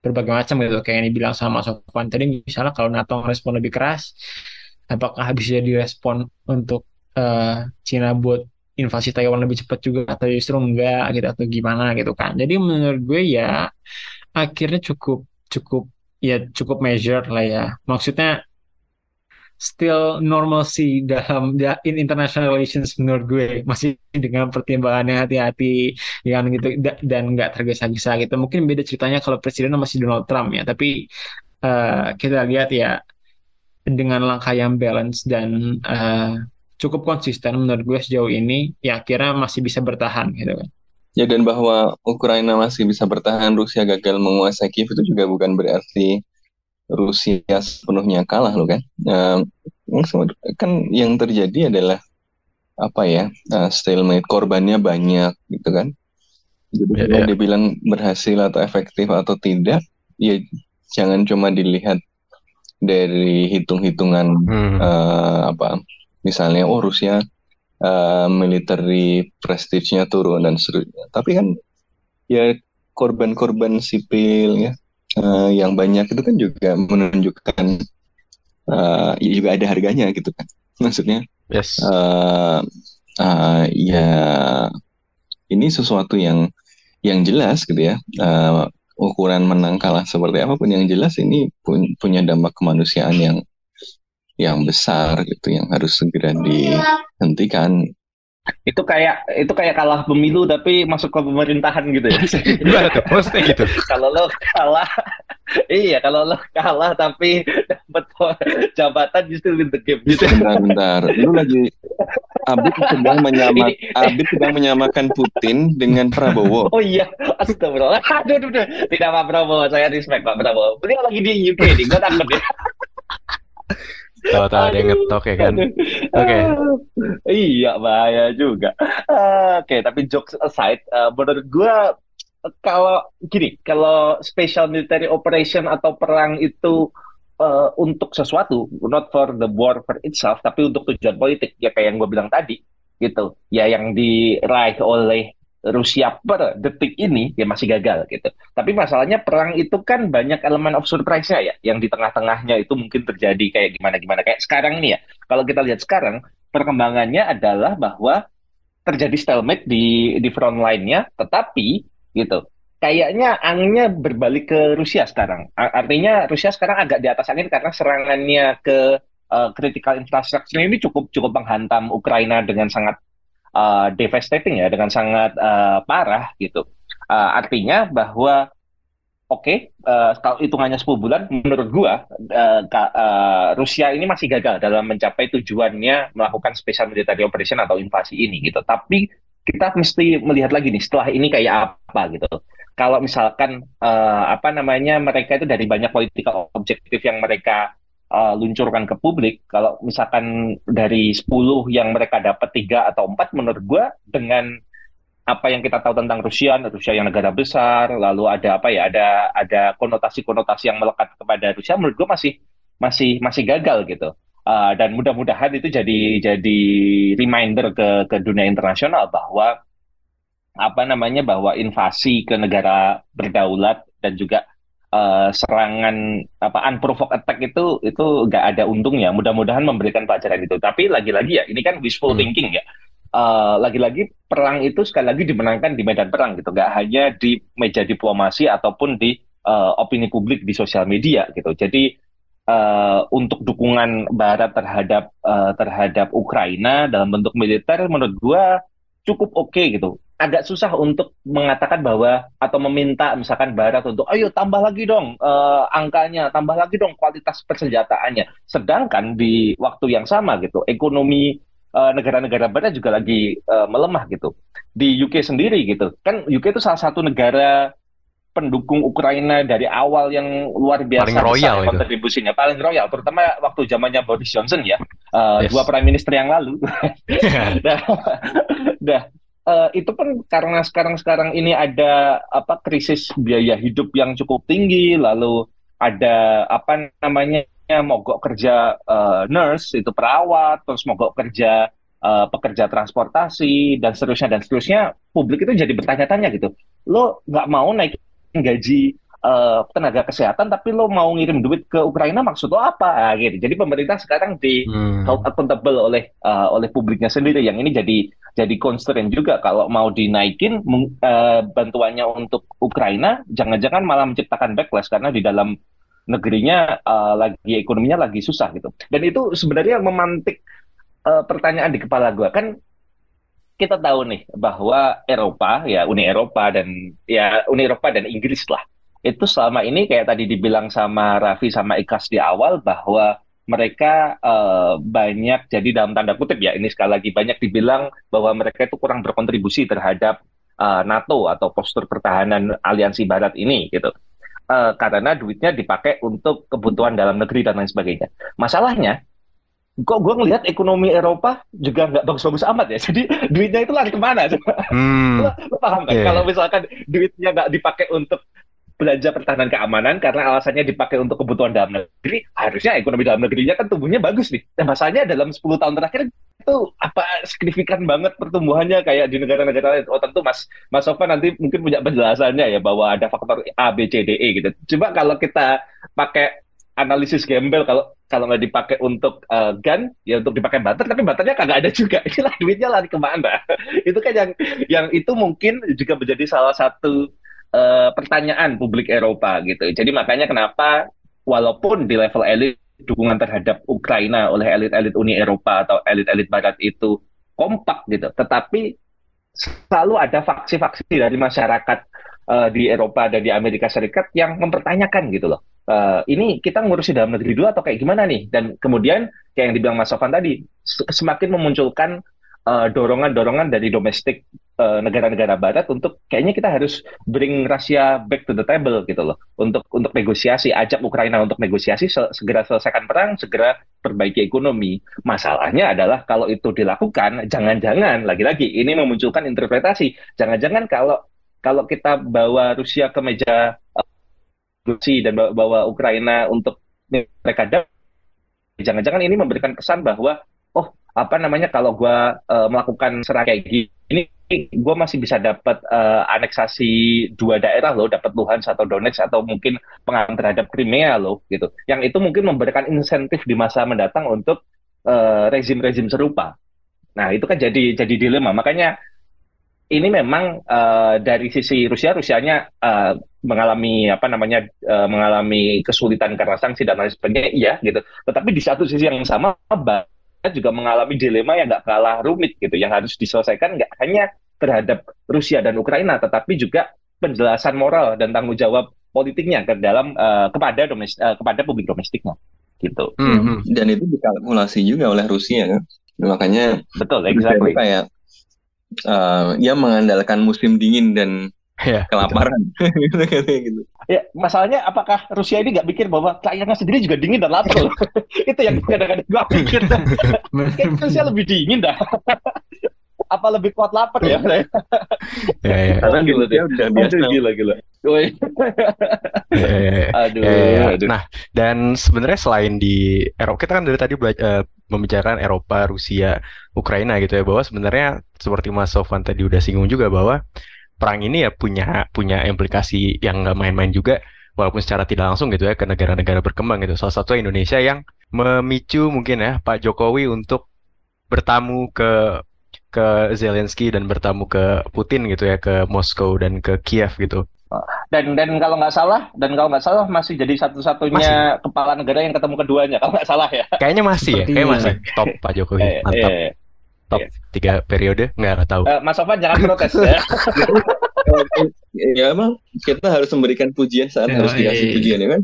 berbagai macam gitu. Kayak yang dibilang sama Sofwan tadi misalnya kalau NATO respon lebih keras apakah bisa direspon untuk uh, Cina buat invasi Taiwan lebih cepat juga atau justru enggak gitu atau gimana gitu kan. Jadi menurut gue ya akhirnya cukup cukup ya cukup measure lah ya. Maksudnya still normalcy dalam da- in international relations menurut gue. Masih dengan pertimbangannya hati-hati yang gitu da- dan nggak tergesa-gesa gitu. Mungkin beda ceritanya kalau presidennya masih Donald Trump ya. Tapi eh, kita lihat ya dengan langkah yang balance dan eh, cukup konsisten menurut gue sejauh ini ya kira masih bisa bertahan gitu kan. Ya dan bahwa Ukraina masih bisa bertahan, Rusia gagal menguasai Kiev itu juga bukan berarti Rusia sepenuhnya kalah loh kan. Nah, kan yang terjadi adalah apa ya uh, stalemate korbannya banyak gitu kan. Jadi Ya, kalau ya. dibilang berhasil atau efektif atau tidak, ya jangan cuma dilihat dari hitung-hitungan Hmm. eh, apa misalnya oh Rusia eh, military prestige-nya turun dan seterusnya. Tapi kan ya korban-korban sipil ya eh, yang banyak itu kan juga menunjukkan eh, ya juga ada harganya gitu kan. Maksudnya Yes. eh eh, ya ini sesuatu yang yang jelas gitu ya. Eh, ukuran menang kalah seperti apa pun yang jelas ini pun- punya dampak kemanusiaan yang yang besar gitu yang harus segera dihentikan. Itu kayak itu kayak kalah pemilu tapi masuk ke pemerintahan gitu ya. [LAUGHS] Gimana tuh? Maksudnya gitu. kalau lo kalah, [LAUGHS] iya kalau lo kalah tapi dapat jabatan justru in the game gitu. Bentar-bentar, lu lagi Abid sedang menyamak Ini- Abid sedang menyamakan Putin dengan Prabowo. Oh iya, astagfirullah. [LAUGHS] Aduh, aduh, aduh. Tidak Pak Prabowo, saya respect Pak Prabowo. Beliau lagi di UK nih, gue takut ya. Tahu-tahu ada yang ngetok ya kan. Oke. Ah, Iya, bahaya juga. Ah, Oke, tapi jokes aside, eh, menurut gue kalau gini, kalau special military operation atau perang itu uh, untuk sesuatu, not for the war for itself, tapi untuk tujuan politik, ya kayak yang gue bilang tadi, gitu. Ya yang diraih oleh Rusia per detik ini ya masih gagal gitu. Tapi masalahnya perang itu kan banyak elemen of surprise-nya ya, yang di tengah-tengahnya itu mungkin terjadi kayak gimana-gimana. Kayak sekarang nih ya, kalau kita lihat sekarang, perkembangannya adalah bahwa terjadi stalemate di di front line-nya, tetapi gitu. Kayaknya anginnya berbalik ke Rusia sekarang. Artinya Rusia sekarang agak di atas angin karena serangannya ke uh, critical infrastructure ini cukup cukup menghantam Ukraina dengan sangat uh, devastating ya, dengan sangat uh, parah gitu. Uh, artinya bahwa oke, okay, uh, kalau hitungannya 10 bulan, menurut gua uh, uh, Rusia ini masih gagal dalam mencapai tujuannya melakukan special military operation atau invasi ini gitu. Tapi kita mesti melihat lagi nih setelah ini kayak apa gitu. Kalau misalkan uh, apa namanya mereka itu dari banyak political objektif yang mereka uh, luncurkan ke publik, kalau misalkan dari 10 yang mereka dapat tiga atau empat, menurut gue dengan apa yang kita tahu tentang Rusia, Rusia yang negara besar, lalu ada apa ya, ada ada konotasi-konotasi yang melekat kepada Rusia, menurut gue masih masih masih gagal gitu. Uh, dan mudah-mudahan itu jadi jadi reminder ke ke dunia internasional bahwa apa namanya bahwa invasi ke negara berdaulat dan juga uh, serangan apa unprovoked attack itu itu nggak ada untungnya. Mudah-mudahan memberikan pelajaran itu. Tapi lagi-lagi ya, ini kan wishful hmm. thinking ya. Uh, lagi-lagi perang itu sekali lagi dimenangkan di medan perang gitu, nggak hanya di meja diplomasi ataupun di uh, opini publik di sosial media gitu. Jadi uh, untuk dukungan Barat terhadap uh, terhadap Ukraina dalam bentuk militer, menurut gua cukup oke okay, gitu agak susah untuk mengatakan bahwa atau meminta misalkan Barat untuk ayo tambah lagi dong uh, angkanya, tambah lagi dong kualitas persenjataannya. Sedangkan di waktu yang sama gitu, ekonomi eh, negara-negara Barat juga lagi uh, melemah gitu. Di UK sendiri gitu, kan UK itu salah satu negara pendukung Ukraina dari awal yang luar biasa paling royal besar kontribusinya paling royal terutama waktu zamannya Boris Johnson ya uh, yes. dua prime minister yang lalu dah, [LAUGHS] dah [LAUGHS] uh, itu pun karena sekarang-sekarang ini ada apa krisis biaya hidup yang cukup tinggi, lalu ada apa namanya mogok kerja uh, nurse itu perawat, terus mogok kerja uh, pekerja transportasi dan seterusnya dan seterusnya, publik itu jadi bertanya-tanya gitu, lo nggak mau naik gaji uh, tenaga kesehatan tapi lo mau ngirim duit ke Ukraina maksud lo apa? Nah, gitu. Jadi pemerintah sekarang di hmm. accountable oleh uh, oleh publiknya sendiri. Yang ini jadi jadi constraint juga. Kalau mau dinaikin uh, bantuannya untuk Ukraina jangan-jangan malah menciptakan backlash. Karena di dalam negerinya uh, lagi ekonominya lagi susah gitu. Dan itu sebenarnya memantik uh, pertanyaan di kepala gue kan kita tahu nih bahwa Eropa ya Uni Eropa dan ya Uni Eropa dan Inggris lah itu selama ini kayak tadi dibilang sama Raffi sama Ikas di awal bahwa mereka uh, banyak jadi dalam tanda kutip ya ini sekali lagi banyak dibilang bahwa mereka itu kurang berkontribusi terhadap uh, NATO atau postur pertahanan aliansi Barat ini gitu uh, karena duitnya dipakai untuk kebutuhan dalam negeri dan lain sebagainya masalahnya kok gue ngelihat ekonomi Eropa juga nggak bagus-bagus amat ya. [LAUGHS] Jadi duitnya itu lari ke mana? [LAUGHS] Hmm. lo, lo paham kan? Yeah. Kalau misalkan duitnya nggak dipakai untuk belanja pertahanan keamanan karena alasannya dipakai untuk kebutuhan dalam negeri, harusnya ekonomi dalam negerinya kan tumbuhnya bagus nih. Dan masalahnya dalam 10 tahun terakhir itu apa signifikan banget pertumbuhannya kayak di negara-negara lain. Oh tentu Mas Mas Sofan nanti mungkin punya penjelasannya ya bahwa ada faktor A, B, C, D, E gitu. Coba kalau kita pakai analisis gembel kalau kalau nggak dipakai untuk uh, gun ya untuk dipakai butter tapi butternya kagak ada juga [LAUGHS] inilah duitnya lari ke mana itu kan yang yang itu mungkin juga menjadi salah satu uh, pertanyaan publik Eropa gitu. Jadi makanya kenapa walaupun di level elit dukungan terhadap Ukraina oleh elit-elit Uni Eropa atau elit-elit Barat itu kompak gitu, tetapi selalu ada faksi-faksi dari masyarakat uh, di Eropa dan di Amerika Serikat yang mempertanyakan gitu loh. Uh, ini kita ngurusi dalam negeri dulu atau kayak gimana nih? Dan kemudian kayak yang dibilang Mas Sofan tadi, semakin memunculkan dorongan-dorongan uh, dari domestik Eh, negara-negara Barat untuk kayaknya kita harus bring Rusia back to the table gitu loh. Untuk untuk negosiasi ajak Ukraina untuk negosiasi segera selesaikan perang segera perbaiki ekonomi. Masalahnya adalah kalau itu dilakukan jangan-jangan lagi-lagi ini memunculkan interpretasi. Jangan-jangan kalau kalau kita bawa Rusia ke meja uh, diskusi dan bawa, bawa Ukraina untuk mereka jangan-jangan ini memberikan kesan bahwa apa namanya kalau gue uh, melakukan serang kayak gini gue masih bisa dapat uh, aneksasi dua daerah loh dapat Luhansk atau Donetsk atau mungkin pengaruh terhadap Crimea loh gitu. Yang itu mungkin memberikan insentif di masa mendatang untuk uh, rezim-rezim serupa. Nah itu kan jadi jadi dilema. Makanya ini memang uh, dari sisi Rusia Rusianya uh, mengalami apa namanya uh, mengalami kesulitan karena sanksi dan lain sebagainya iya gitu. Tetapi di satu sisi yang sama juga mengalami dilema yang nggak kalah rumit gitu, yang harus diselesaikan nggak hanya terhadap Rusia dan Ukraina, tetapi juga penjelasan moral dan tanggung jawab politiknya ke dalam uh, kepada domestik uh, kepada publik domestiknya gitu. Mm -hmm. Dan itu dikalkulasi juga oleh Rusia kan. Makanya betul, exactly. kayak uh, ya mengandalkan musim dingin dan ya, kelaparan [LAUGHS] gitu. Ya, masalahnya apakah Rusia ini nggak pikir bahwa rakyatnya sendiri juga dingin dan lapar? [LAUGHS] itu yang kadang-kadang gue pikir. [LAUGHS] Rusia lebih dingin dah. Apa lebih kuat lapar ya? ya, ya. Karena gila dia udah biasa. Aduh, gila gila. ya, ya, ya. Aduh, ya, ya. aduh. Nah, dan sebenarnya selain di Eropa, kita kan dari tadi belajar, uh, membicarakan Eropa, Rusia, Ukraina gitu ya, bahwa sebenarnya seperti Mas Sofan tadi udah singgung juga bahwa perang ini ya punya punya implikasi yang nggak main-main juga walaupun secara tidak langsung gitu ya ke negara-negara berkembang gitu. Salah satu Indonesia yang memicu mungkin ya Pak Jokowi untuk bertamu ke ke Zelensky dan bertamu ke Putin gitu ya ke Moskow dan ke Kiev gitu. Dan dan kalau nggak salah dan kalau nggak salah masih jadi satu-satunya kepala negara yang ketemu keduanya kalau nggak salah ya. Kayaknya masih ya, kayak masih top Pak Jokowi [LAUGHS] eh, mantap. Top yeah. tiga periode nggak tahu. Uh, Mas Sofan jangan protes ya. [LAUGHS] ya emang kita harus memberikan pujian saat ya, harus dikasih iya. pujian ya kan.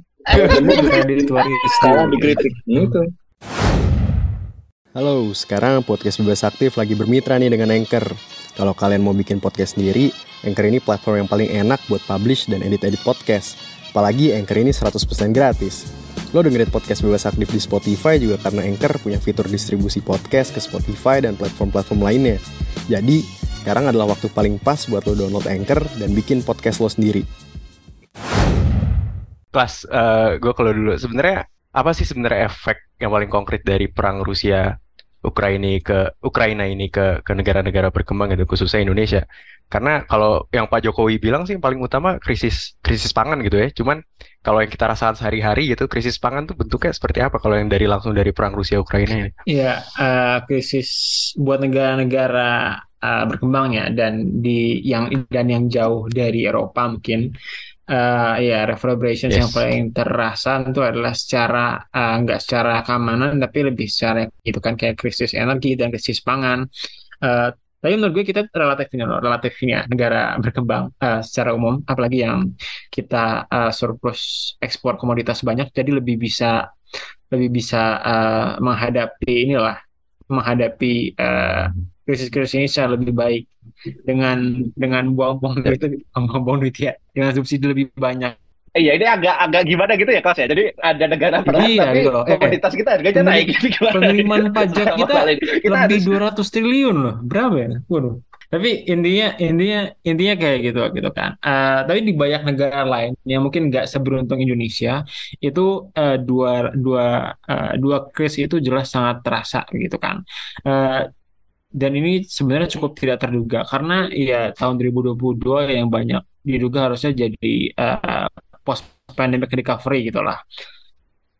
Salah dikritik itu. Halo, sekarang podcast Bebas Aktif lagi bermitra nih dengan Anchor. Kalau kalian mau bikin podcast sendiri, Anchor ini platform yang paling enak buat publish dan edit-edit podcast. Apalagi Anchor ini 100% gratis. Lo dengerin podcast bebas aktif di Spotify juga karena Anchor punya fitur distribusi podcast ke Spotify dan platform-platform lainnya. Jadi, sekarang adalah waktu paling pas buat lo download Anchor dan bikin podcast lo sendiri. Pas, uh, gue kalau dulu sebenarnya apa sih sebenarnya efek yang paling konkret dari perang Rusia Ukraina ke Ukraina ini ke ke negara-negara berkembang gitu khususnya Indonesia karena kalau yang Pak Jokowi bilang sih yang paling utama krisis krisis pangan gitu ya. Cuman kalau yang kita rasakan sehari-hari gitu krisis pangan tuh bentuknya seperti apa kalau yang dari langsung dari perang Rusia Ukraina ini? Iya, uh, krisis buat negara-negara uh, berkembang ya dan di yang dan yang jauh dari Eropa mungkin uh, ya reverberations yes. yang paling terasa itu adalah secara uh, nggak secara keamanan tapi lebih secara itu kan kayak krisis energi dan krisis pangan. Uh, tapi menurut gue kita relatif ini relatif ini ya negara berkembang uh, secara umum, apalagi yang kita uh, surplus ekspor komoditas banyak, jadi lebih bisa lebih bisa uh, menghadapi inilah menghadapi krisis-krisis uh, ini secara lebih baik. Dengan dengan buang-buang duit itu buang-buang duit ya dengan subsidi lebih banyak Iya ini agak agak gimana gitu ya kelas ya. Jadi ada negara perang iya, tapi gitu Eh, komoditas kita harganya naik gitu gimana? Penerimaan [LAUGHS] pajak kita, kita lebih harus... 200 triliun loh. Berapa ya? Waduh. Tapi intinya intinya intinya kayak gitu gitu kan. Uh, tapi di banyak negara lain yang mungkin nggak seberuntung Indonesia itu uh, dua dua uh, dua kris itu jelas sangat terasa gitu kan. Uh, dan ini sebenarnya cukup tidak terduga karena ya tahun 2022 yang banyak diduga harusnya jadi uh, post pandemic recovery gitulah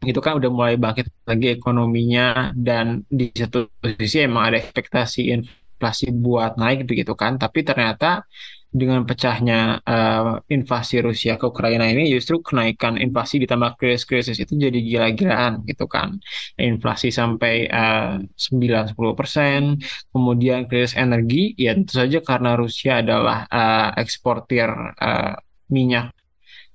itu kan udah mulai bangkit lagi ekonominya dan di satu sisi emang ada ekspektasi inflasi buat naik begitu kan. Tapi ternyata dengan pecahnya uh, invasi Rusia ke Ukraina ini justru kenaikan inflasi ditambah krisis-krisis itu jadi gila-gilaan gitu kan. Inflasi sampai uh, 9-10 persen. Kemudian krisis energi ya tentu saja karena Rusia adalah uh, eksportir uh, minyak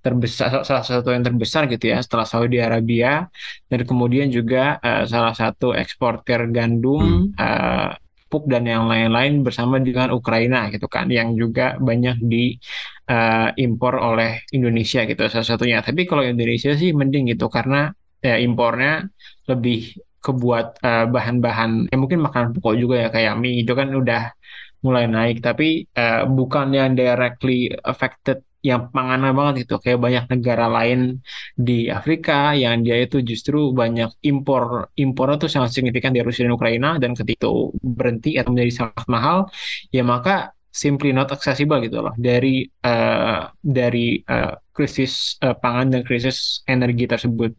terbesar salah satu yang terbesar gitu ya setelah Saudi Arabia. Dan kemudian juga uh, salah satu eksportir gandum hmm. uh, pupuk dan yang lain-lain bersama dengan Ukraina gitu kan yang juga banyak di uh, impor oleh Indonesia gitu salah satunya. Tapi kalau Indonesia sih mending gitu karena ya impornya lebih kebuat bahan bahan-bahan ya mungkin makanan pokok juga ya kayak mie itu kan udah mulai naik, tapi eh, bukan yang directly affected yang panganan banget gitu. Kayak banyak negara lain di Afrika yang dia itu justru banyak impor impornya tuh sangat signifikan dari Rusia dan Ukraina dan ketika itu berhenti atau menjadi sangat mahal, ya maka simply not accessible gitu loh dari eh, dari eh, krisis eh, pangan dan krisis energi tersebut.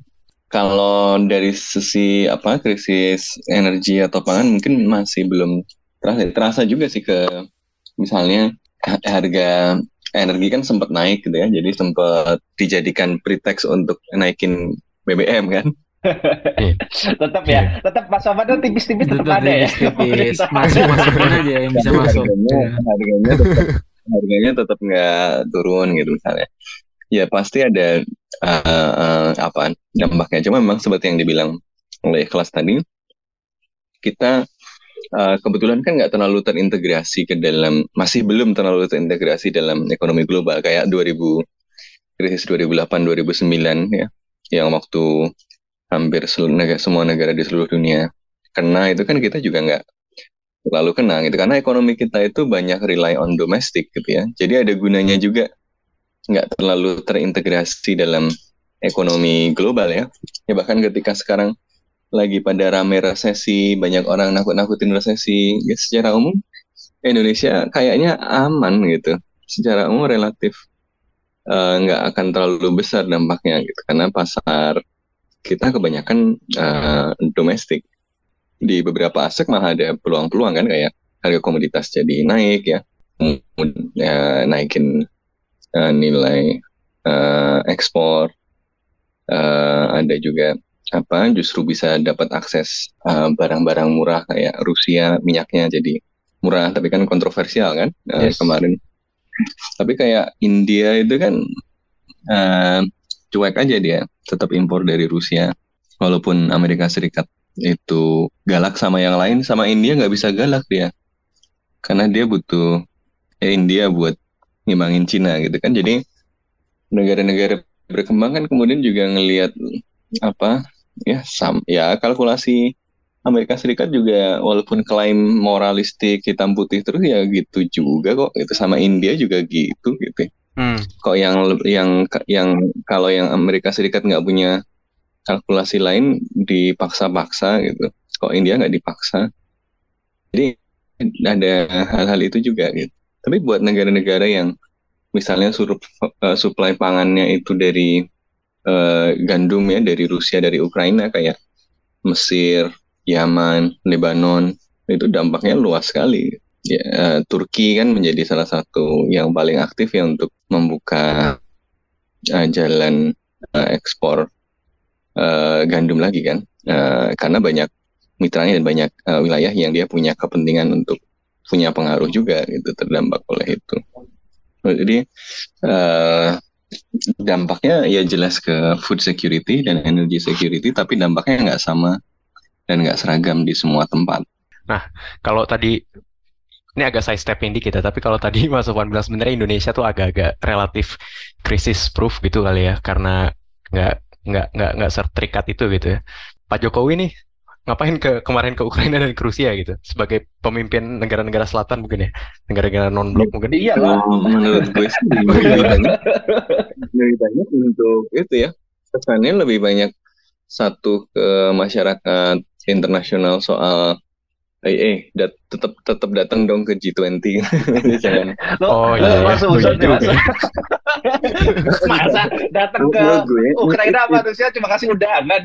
Kalau dari sisi apa krisis energi atau pangan mungkin masih belum terasa terasa juga sih ke misalnya ha- harga energi kan sempat naik gitu ya jadi sempat dijadikan pretext untuk naikin BBM kan [LAUGHS] tetap ya, tetap Mas Ahmad tuh tipis-tipis tetap Tetap ada ya. tipis-tipis. Masuk masukin aja yang bisa [LAUGHS] masuk. harganya Ya. harganya tetap harganya tetap nggak turun gitu misalnya ya pasti ada eh, eh, apa dampaknya cuma memang seperti yang dibilang oleh kelas tadi kita eh, kebetulan kan nggak terlalu terintegrasi ke dalam masih belum terlalu terintegrasi dalam ekonomi global kayak 2000 krisis 2008 2009 ya yang waktu hampir seluruh negara, semua negara di seluruh dunia kena itu kan kita juga nggak terlalu kena gitu. Karena ekonomi kita itu banyak rely on domestic gitu ya. Jadi ada gunanya juga nggak terlalu terintegrasi dalam ekonomi global ya. Ya bahkan ketika sekarang lagi pada rame resesi banyak orang nakut-nakutin resesi. Ya secara umum Indonesia kayaknya aman gitu. Secara umum relatif eh, nggak akan terlalu besar dampaknya gitu. Karena pasar kita kebanyakan eh, domestik. Di beberapa aspek malah ada peluang-peluang kan kayak harga komoditas jadi naik ya, ya, naikin eh, nilai eh, ekspor, Eh, ada juga apa justru bisa dapat akses eh, barang-barang murah kayak Rusia minyaknya jadi murah tapi kan kontroversial kan eh, Yes. kemarin. Tapi kayak India itu kan eh, cuek aja dia tetap impor dari Rusia walaupun Amerika Serikat itu galak sama yang lain sama India nggak bisa galak dia karena dia butuh ya India buat ngimbangin Cina gitu kan jadi negara-negara berkembang kan kemudian juga ngelihat apa ya sam ya kalkulasi Amerika Serikat juga walaupun klaim moralistik hitam putih terus ya gitu juga kok. Itu sama India juga gitu gitu Hmm. kok yang yang yang kalau yang Amerika Serikat nggak punya kalkulasi lain dipaksa-paksa gitu. Kok India nggak dipaksa? Jadi ada hal-hal itu juga gitu. Tapi buat negara-negara yang misalnya suruh eh, suplai pangannya itu dari eh, gandum ya dari Rusia dari Ukraina kayak Mesir Yaman Lebanon itu dampaknya luas sekali. Ya, eh, Turki kan menjadi salah satu yang paling aktif ya untuk membuka eh, jalan eh, ekspor eh, gandum lagi kan. Eh, karena banyak mitranya dan banyak eh, wilayah yang dia punya kepentingan untuk punya pengaruh juga gitu terdampak oleh itu. Jadi eh, dampaknya ya jelas ke food security dan energy security tapi dampaknya nggak sama dan nggak seragam di semua tempat Kalau tadi ini agak side step dikit ya, tapi kalau tadi [LAUGHS] Mas Sofwan bilang sebenarnya Indonesia tuh agak-agak relatif krisis proof gitu kali ya, karena nggak nggak nggak nggak seterikat itu gitu ya. Pak Jokowi nih ngapain ke kemarin ke Ukraina dan ke Rusia gitu? Sebagai pemimpin negara-negara selatan mungkin ya, negara-negara non blok mungkin. Iya lah. Kalau menurut gue sih lebih banyak. Lebih banyak untuk itu ya. Kesannya lebih banyak satu ke masyarakat internasional soal eh, eh dat, tetap tetap datang dong ke G20 [LAUGHS] jangan. Oh, Lo- iya, lo ya. suzon Bener juga [LAUGHS] masa, datang ke gue, Ukraina apa Rusia cuma kasih undangan. [LAUGHS]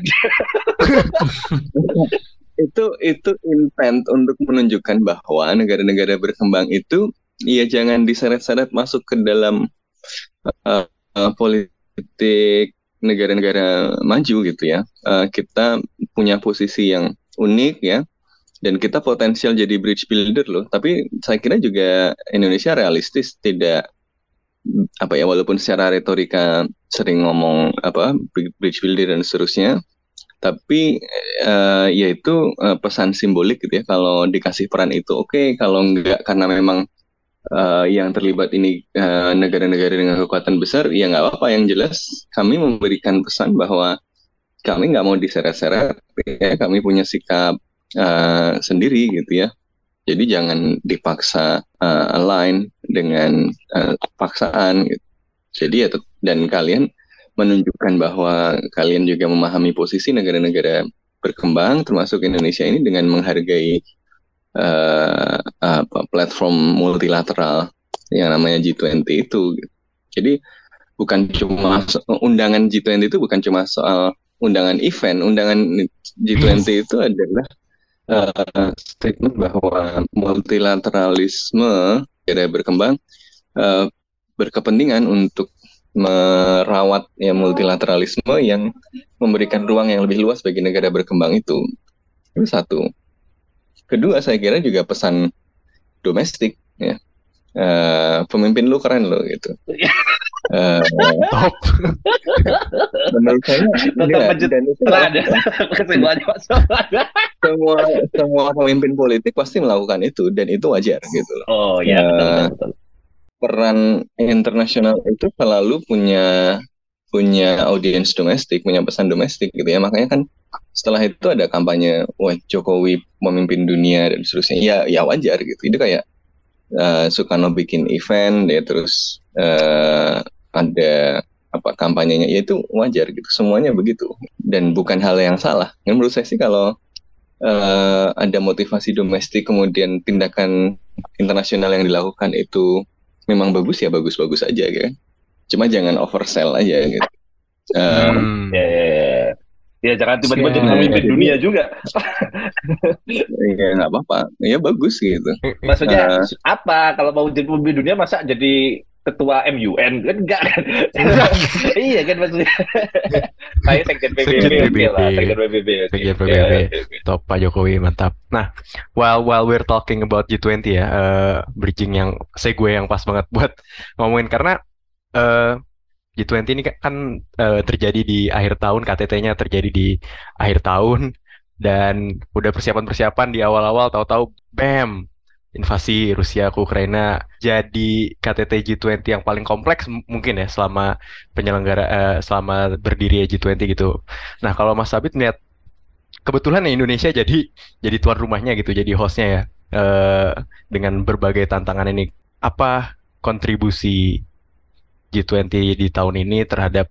itu itu intent untuk menunjukkan bahwa negara-negara berkembang itu ya jangan diseret-seret masuk ke dalam uh, uh, politik negara-negara maju gitu ya. Uh, kita punya posisi yang unik ya dan kita potensial jadi bridge builder loh. Tapi saya kira juga Indonesia realistis tidak apa ya walaupun secara retorika sering ngomong apa bridge builder dan seterusnya tapi eh, yaitu eh, pesan simbolik gitu ya kalau dikasih peran itu oke kalau enggak karena memang eh, yang terlibat ini negara-negara dengan kekuatan besar ya nggak apa-apa yang jelas kami memberikan pesan bahwa kami nggak mau diseret-seret ya kami punya sikap eh, sendiri gitu ya Jadi jangan dipaksa uh, align dengan uh, paksaan gitu. Jadi ya dan kalian menunjukkan bahwa kalian juga memahami posisi negara-negara berkembang termasuk Indonesia ini dengan menghargai uh, apa platform multilateral yang namanya G20 itu. gitu. Jadi bukan cuma undangan G20 itu bukan cuma soal undangan event, undangan G20 itu adalah uh, statement bahwa multilateralisme negara berkembang uh, berkepentingan untuk merawat ya multilateralisme yang memberikan ruang yang lebih luas bagi negara berkembang itu. Itu satu. Kedua, saya kira juga pesan domestik ya. Eh, pemimpin lu keren lo gitu. [LAUGHS] Eh, Top. [LAUGHS] menurut saya Tetap ada [LAUGHS] kesimpulannya Sobat. semua semua pemimpin politik pasti melakukan itu dan itu wajar gitu loh. Oh ya, betul, Ya. betul, betul. Peran internasional itu selalu punya punya audiens domestik, punya pesan domestik gitu ya. Makanya kan setelah itu ada kampanye wah Jokowi memimpin dunia dan seterusnya. Ya ya wajar gitu. Itu kayak eh, Soekarno bikin event ya terus eh, ada apa kampanyenya ya itu wajar gitu. Semuanya begitu dan bukan hal yang salah. Dan menurut saya sih kalau eh, ada motivasi domestik kemudian tindakan internasional yang dilakukan itu memang bagus ya bagus-bagus aja kan. Cuma jangan oversell aja gitu. Eh, Hmm. Ya, ya, ya. Ya, jangan tiba-tiba jadi pemimpin dunia juga. ya nggak apa-apa. Ya bagus gitu. Maksudnya Eh. apa? Kalau mau jadi pemimpin dunia masa jadi ketua MUN kan enggak kan? [LAUGHS] iya kan maksudnya. [LAUGHS] Saya sekjen PBB oke lah, PBB. sekjen PBB. Sekjen PBB. Top Pak Jokowi mantap. Nah, while while we're talking about G20 ya, eh, bridging yang segue yang pas banget buat ngomongin karena eh, G20 ini kan eh, terjadi di akhir tahun, KTT-nya terjadi di akhir tahun dan udah persiapan-persiapan di awal-awal tahu-tahu bam invasi Rusia ke Ukraina jadi KTT G20 yang paling kompleks mungkin ya selama penyelenggara eh, selama berdiri G20 gitu. Nah, kalau Mas Sabit melihat kebetulan ya Indonesia jadi jadi tuan rumahnya gitu, jadi hostnya ya eh, dengan berbagai tantangan ini. Apa kontribusi G20 di tahun ini terhadap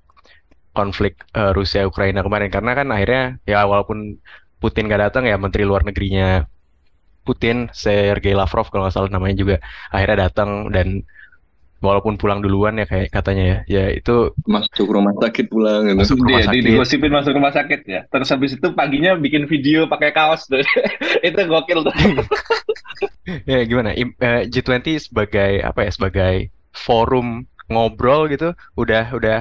konflik eh, Rusia Ukraina kemarin? Karena kan akhirnya ya walaupun Putin gak datang ya Menteri Luar Negerinya Putin, Sergei Lavrov kalau nggak salah namanya juga akhirnya datang dan walaupun pulang duluan ya kayak katanya ya, ya itu Masuk rumah sakit pulang gitu. Masuk rumah Dia di, sakit. digosipin masuk rumah sakit ya. Terus habis itu paginya bikin video pakai kaos tuh. [LAUGHS] itu gokil tuh. [LAUGHS] ya gimana Im- eh, G20 sebagai apa ya sebagai forum ngobrol gitu udah udah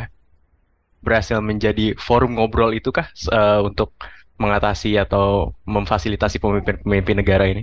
berhasil menjadi forum ngobrol itu kah s- eh, untuk mengatasi atau memfasilitasi pemimpin-pemimpin negara ini?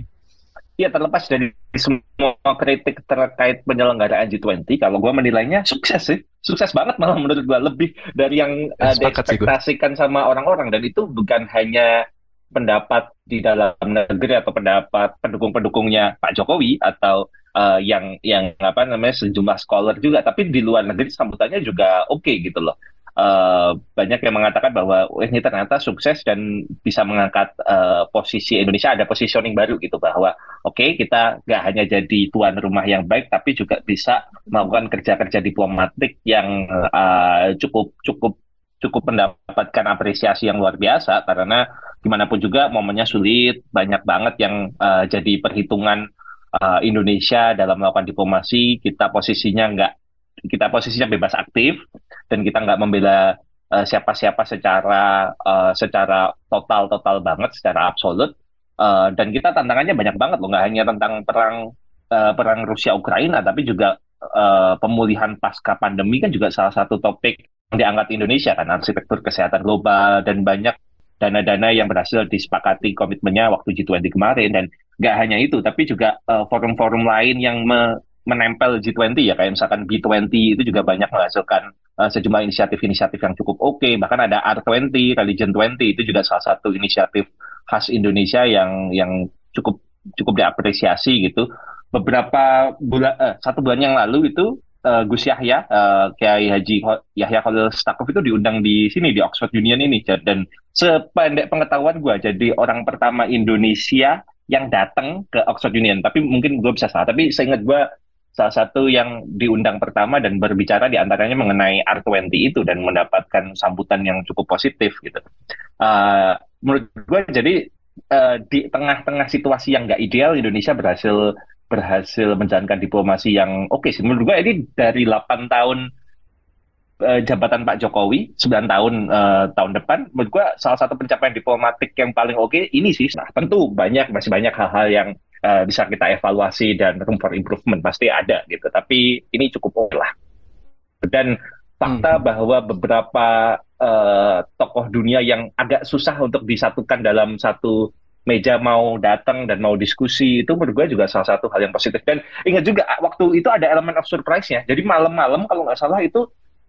Iya terlepas dari semua kritik terkait penyelenggaraan G20, kalau gue menilainya sukses sih, sukses banget malah menurut gue lebih dari yang Ya, uh, gua. diekspektasikan sama orang-orang dan itu bukan hanya pendapat di dalam negeri atau pendapat pendukung-pendukungnya Pak Jokowi atau uh, yang yang apa namanya sejumlah scholar juga, tapi di luar negeri sambutannya juga oke gitu loh. Uh, banyak yang mengatakan bahwa "Wah, ini ternyata sukses dan bisa mengangkat uh, posisi Indonesia. Ada positioning baru gitu bahwa oke kita nggak hanya jadi tuan rumah yang baik tapi juga bisa melakukan kerja-kerja diplomatik yang uh, cukup cukup cukup mendapatkan apresiasi yang luar biasa. Karena gimana pun juga momennya sulit banyak banget yang uh, jadi perhitungan uh, Indonesia dalam melakukan diplomasi kita posisinya nggak kita posisinya bebas aktif dan kita nggak membela uh, siapa-siapa secara uh, secara total total banget secara absolut. Uh, dan kita tantangannya banyak banget loh, nggak hanya tentang perang uh, perang Rusia Ukraina, tapi juga uh, pemulihan pasca pandemi kan juga salah satu topik yang diangkat Indonesia kan? Arsitektur kesehatan global dan banyak dana-dana yang berhasil disepakati komitmennya waktu G20 kemarin dan nggak hanya itu, tapi juga uh, forum-forum lain yang me- menempel G20 ya kayak misalkan B20 itu juga banyak menghasilkan uh, sejumlah inisiatif-inisiatif yang cukup oke. Bahkan ada R20 Religion 20 itu juga salah satu inisiatif khas Indonesia yang yang cukup cukup diapresiasi gitu. Beberapa bulan eh, satu bulan yang lalu itu eh, Gus Yahya eh, Kiai Haji Yahya Khalil Stakuf itu diundang di sini di Oxford Union ini. Dan sependek pengetahuan gue jadi orang pertama Indonesia yang datang ke Oxford Union. Tapi mungkin gue bisa salah. Tapi seingat gue salah satu yang diundang pertama dan berbicara di antaranya mengenai R20 itu dan mendapatkan sambutan yang cukup positif gitu. Uh, menurut gue jadi uh, di tengah-tengah situasi yang nggak ideal Indonesia berhasil berhasil menjalankan diplomasi yang oke okay sih menurut gue ini dari 8 tahun uh, jabatan Pak Jokowi 9 tahun uh, tahun depan menurut gue salah satu pencapaian diplomatik yang paling oke okay, ini sih. Nah tentu banyak masih banyak hal-hal yang uh, bisa kita evaluasi dan room for improvement pasti ada gitu. Tapi ini cukup oke lah. Dan fakta hmm. bahwa beberapa uh, tokoh dunia yang agak susah untuk disatukan dalam satu meja mau datang dan mau diskusi itu menurut gue juga salah satu hal yang positif. Dan ingat juga waktu itu ada elemen of surprise-nya. Jadi malam-malam kalau nggak salah itu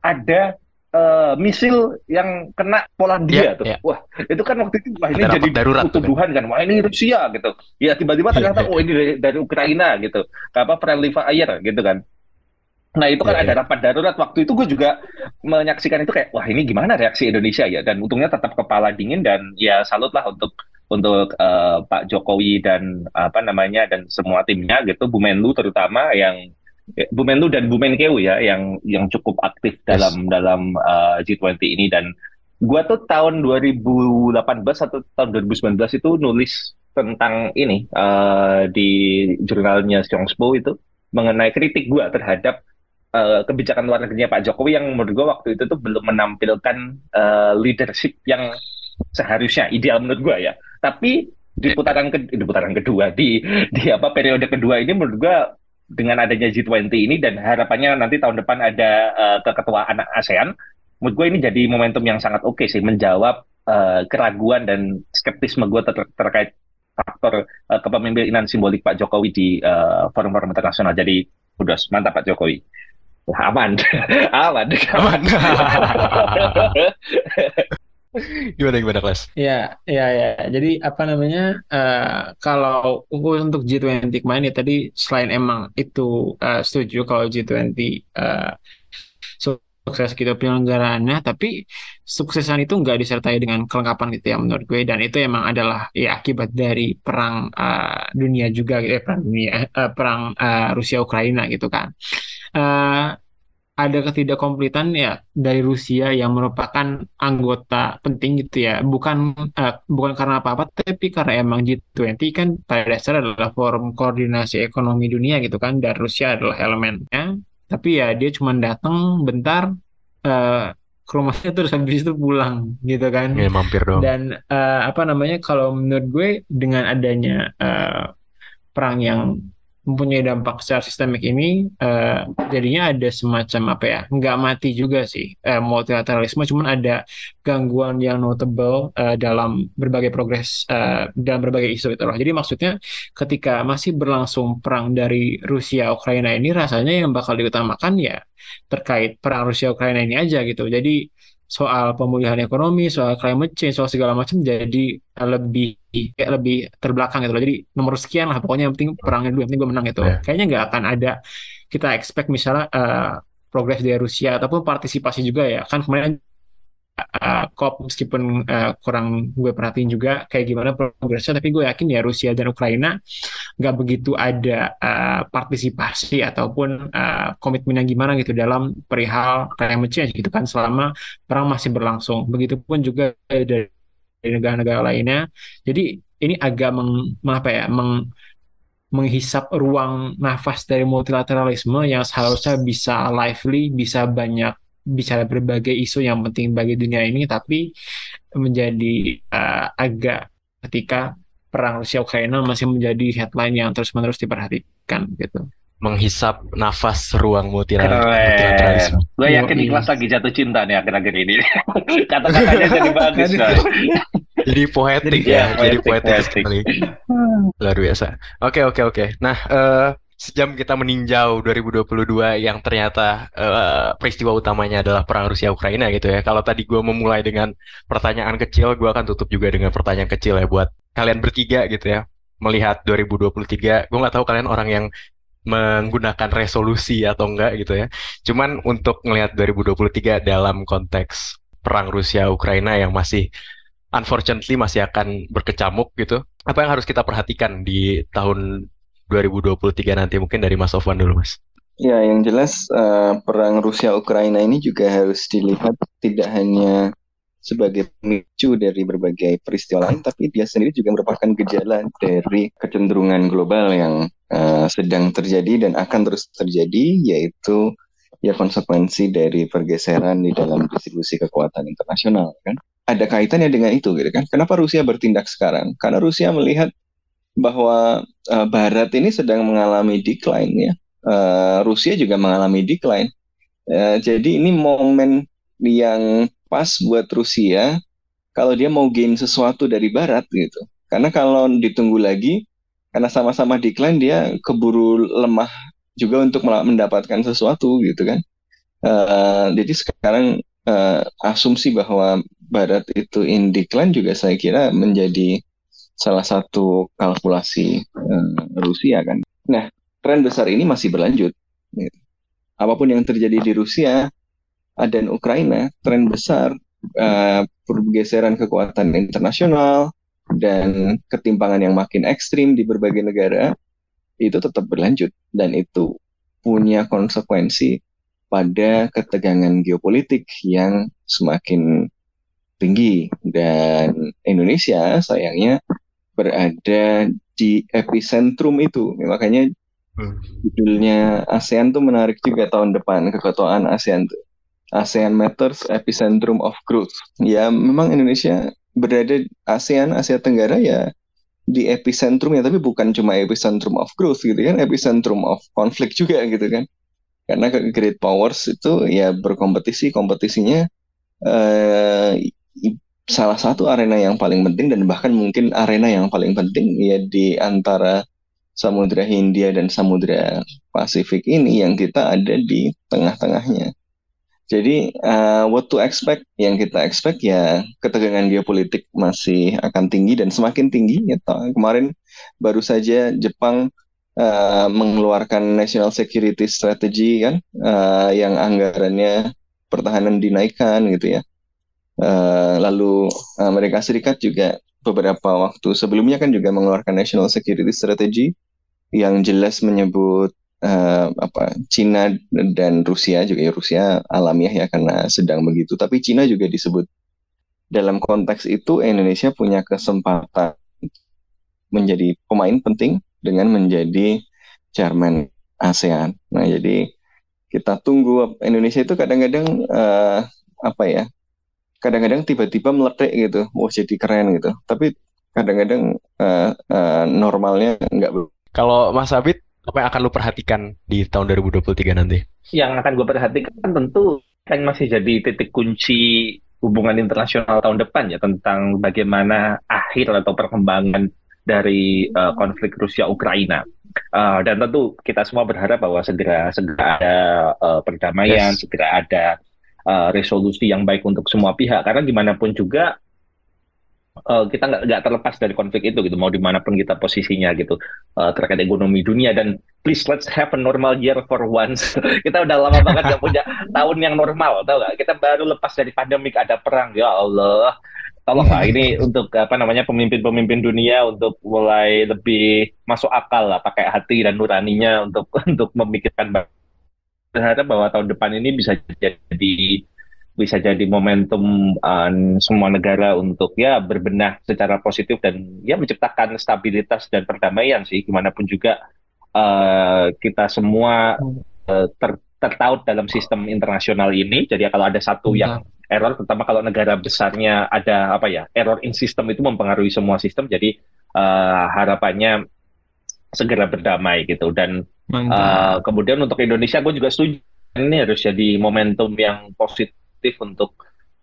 ada uh, misil yang kena Polandia yeah, tuh. yeah. wah itu kan waktu itu wah ini ada jadi darurat tuduhan kan. Wah ini Rusia gitu. Ya tiba-tiba iya, ternyata yeah. oh ini dari, dari Ukraina gitu. Apa friendly fire gitu kan. Nah itu kan yeah, ada yeah. rapat darurat. Waktu itu gue juga menyaksikan itu kayak wah ini gimana reaksi Indonesia ya. Dan untungnya tetap kepala dingin dan ya salut lah untuk untuk uh, Pak Jokowi dan apa namanya dan semua timnya gitu. Bu Menlu terutama yang ya, Bu Menlu dan Bu Menkeu ya yang yang cukup aktif dalam yes. dalam uh, G20 ini dan gue tuh tahun 2018 atau tahun 2019 itu nulis tentang ini uh, di jurnalnya Xiongpo itu mengenai kritik gue terhadap uh, kebijakan luar negerinya Pak Jokowi yang menurut gue waktu itu tuh belum menampilkan uh, leadership yang seharusnya ideal menurut gue ya. Tapi di putaran ke, di putaran kedua di di apa periode kedua ini menurut gue dengan adanya G20 ini dan harapannya nanti tahun depan ada uh, keketuaan ASEAN, menurut gue ini jadi momentum yang sangat oke okay sih menjawab uh, keraguan dan skeptisme gue ter terkait faktor uh, kepemimpinan simbolik Pak Jokowi di forum-forum uh, internasional. Jadi, udah mantap Pak Jokowi. [LAUGHS] Aman. Aman. Aman [LAUGHS] gimana gimana kelas ya ya ya jadi apa namanya uh, kalau untuk G20 kemarin ya tadi selain emang itu uh, setuju kalau G20 uh, sukses gitu penyelenggaraannya tapi suksesan itu nggak disertai dengan kelengkapan gitu ya menurut gue. Dan itu emang adalah ya akibat dari perang uh, dunia juga gitu ya perang dunia uh, perang uh, Rusia Ukraina gitu kan. Uh, ada ketidakkompletan ya dari Rusia yang merupakan anggota penting gitu ya. Bukan uh, bukan karena apa-apa tapi karena emang G20 kan pada dasar adalah forum koordinasi ekonomi dunia gitu kan dan Rusia adalah elemennya. Tapi ya dia cuma datang bentar uh, ke rumahnya terus habis itu pulang gitu kan. Ya, mampir dong dan uh, apa namanya kalau menurut gue dengan adanya uh, perang yang mempunyai dampak secara sistemik ini uh, jadinya ada semacam apa ya nggak mati juga sih uh, multilateralisme cuman ada gangguan yang notable uh, dalam berbagai progres uh, dalam berbagai isu itu loh. Jadi maksudnya ketika masih berlangsung perang dari Rusia Ukraina ini rasanya yang bakal diutamakan ya terkait perang Rusia Ukraina ini aja gitu. Jadi soal pemulihan ekonomi, soal climate change, soal segala macam jadi lebih kayak lebih terbelakang gitu loh. Jadi nomor sekian lah pokoknya yang penting perangnya dulu, yang penting gue menang gitu. Yeah. Kayaknya nggak akan ada kita expect misalnya uh, progres dari Rusia ataupun partisipasi juga ya. Kan kemarin uh, COP meskipun uh, kurang gue perhatiin juga kayak gimana progresnya tapi gue yakin ya Rusia dan Ukraina nggak begitu ada uh, partisipasi ataupun uh, komitmen yang gimana gitu dalam perihal climate change gitu kan selama perang masih berlangsung begitupun juga dari negara-negara lainnya jadi ini agak meng, apa ya meng, menghisap ruang nafas dari multilateralisme yang seharusnya bisa lively bisa banyak bicara berbagai isu yang penting bagi dunia ini, tapi menjadi uh, agak ketika perang Rusia Ukraina masih menjadi headline yang terus-menerus diperhatikan gitu. Menghisap nafas ruang multilateralisme. Gue yakin Ikhlas lagi jatuh cinta nih akhir-akhir ini. [LAUGHS] Kata-katanya jadi [LAUGHS] bagus. jadi poetik ya, ya jadi poetik, poetik sekali. Luar biasa. Oke, oke, oke. Nah, uh, sejam kita meninjau 2022 yang ternyata uh, peristiwa utamanya adalah perang Rusia Ukraina gitu ya. Kalau tadi gue memulai dengan pertanyaan kecil, gue akan tutup juga dengan pertanyaan kecil ya buat kalian bertiga gitu ya. Melihat 2023, gue nggak tahu kalian orang yang menggunakan resolusi atau enggak gitu ya. Cuman untuk melihat 2023 dalam konteks perang Rusia Ukraina yang masih unfortunately masih akan berkecamuk gitu. apa yang harus kita perhatikan di tahun 2023 nanti mungkin dari Mas Sofwan dulu Mas. Ya, yang jelas uh, perang Rusia Ukraina ini juga harus dilihat tidak hanya sebagai pemicu dari berbagai peristiwa lain, tapi dia sendiri juga merupakan gejala dari kecenderungan global yang uh, sedang terjadi dan akan terus terjadi, yaitu ya konsekuensi dari pergeseran di dalam distribusi kekuatan internasional kan. Ada kaitannya dengan itu gitu kan. Kenapa Rusia bertindak sekarang? Karena Rusia melihat bahwa uh, Barat ini sedang mengalami decline ya. Uh, Rusia juga mengalami decline. Uh, jadi ini momen yang pas buat Rusia kalau dia mau gain sesuatu dari Barat gitu. Karena kalau ditunggu lagi, karena sama-sama decline dia keburu lemah juga untuk mendapatkan sesuatu gitu kan. Uh, jadi sekarang uh, asumsi bahwa Barat itu in decline juga saya kira menjadi salah satu kalkulasi uh, Rusia kan. Nah, tren besar ini masih berlanjut. Gitu. Apa pun yang terjadi di Rusia dan Ukraina, tren besar uh, pergeseran kekuatan internasional dan ketimpangan yang makin ekstrim di berbagai negara itu tetap berlanjut. Dan itu punya konsekuensi pada ketegangan geopolitik yang semakin tinggi. Dan Indonesia sayangnya berada di epicentrum itu. Makanya hmm. judulnya ASEAN tuh menarik juga tahun depan keketuaan ASEAN tuh. ASEAN Matters Epicentrum of Growth. Ya memang Indonesia berada ASEAN Asia Tenggara ya di epicentrum ya tapi bukan cuma epicentrum of growth gitu kan epicentrum of konflik juga gitu kan karena great powers itu ya berkompetisi kompetisinya eh, salah satu arena yang paling penting dan bahkan mungkin arena yang paling penting ya di antara Samudra Hindia dan Samudra Pasifik ini yang kita ada di tengah-tengahnya. Jadi uh, what to expect yang kita expect ya ketegangan geopolitik masih akan tinggi dan semakin tinggi. Ya, kemarin baru saja Jepang uh, mengeluarkan National Security Strategy kan uh, yang anggarannya pertahanan dinaikkan gitu ya. Uh, lalu Amerika Serikat juga beberapa waktu sebelumnya kan juga mengeluarkan National Security Strategy yang jelas menyebut uh, apa Cina dan Rusia juga ya Rusia alamiah ya karena sedang begitu tapi Cina juga disebut dalam konteks itu Indonesia punya kesempatan menjadi pemain penting dengan menjadi chairman ASEAN. Nah, jadi kita tunggu Indonesia itu kadang-kadang uh, apa ya? Kadang-kadang tiba-tiba meledak gitu, mau jadi keren gitu. Tapi kadang-kadang uh, uh, normalnya enggak. Kalau Mas Abid apa yang akan lu perhatikan di tahun 2023 nanti? Yang akan gue perhatikan tentu kan masih jadi titik kunci hubungan internasional tahun depan ya tentang bagaimana akhir atau perkembangan dari uh, konflik Rusia Ukraina. Uh, dan tentu kita semua berharap bahwa segera segera ada uh, perdamaian, yes. segera ada uh, resolusi yang baik untuk semua pihak. Karena gimana pun juga uh, kita nggak nggak terlepas dari konflik itu gitu mau di mana pun kita posisinya gitu uh, terkait ekonomi dunia. Dan please let's have a normal year for once. [LAUGHS] Kita udah lama banget nggak punya tahun yang normal tau gak kita baru lepas dari pandemik ada perang. Ya Allah. Tolonglah ini [LAUGHS] untuk apa namanya pemimpin-pemimpin dunia untuk mulai lebih masuk akal lah pakai hati dan nuraninya untuk [LAUGHS] untuk memikirkan berharap bahwa tahun depan ini bisa jadi bisa jadi momentum uh, semua negara untuk ya berbenah secara positif dan ya menciptakan stabilitas dan perdamaian sih. Gimana pun juga uh, kita semua uh, ter tertaut dalam sistem internasional ini. Jadi kalau ada satu yang error terutama kalau negara besarnya ada apa ya error in system itu mempengaruhi semua sistem. Jadi uh, harapannya segera berdamai gitu. Dan uh, kemudian untuk Indonesia gue juga setuju. Ini harus jadi momentum yang positif efektif untuk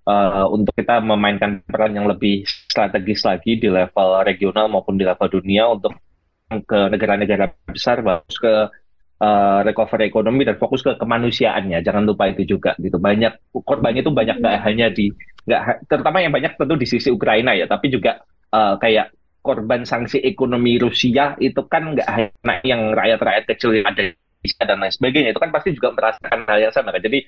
uh, untuk kita memainkan peran yang lebih strategis lagi di level regional maupun di level dunia untuk ke negara-negara besar fokus ke uh, recovery ekonomi dan fokus ke kemanusiaannya. Jangan lupa itu juga gitu. Banyak korbannya itu banyak nggak hanya di nggak terutama yang banyak tentu di sisi Ukraina ya tapi juga uh, kayak korban sanksi ekonomi Rusia itu kan nggak hanya yang rakyat-rakyat kecil yang ada dan lain sebagainya. Itu kan pasti juga merasakan hal yang sama kan. Jadi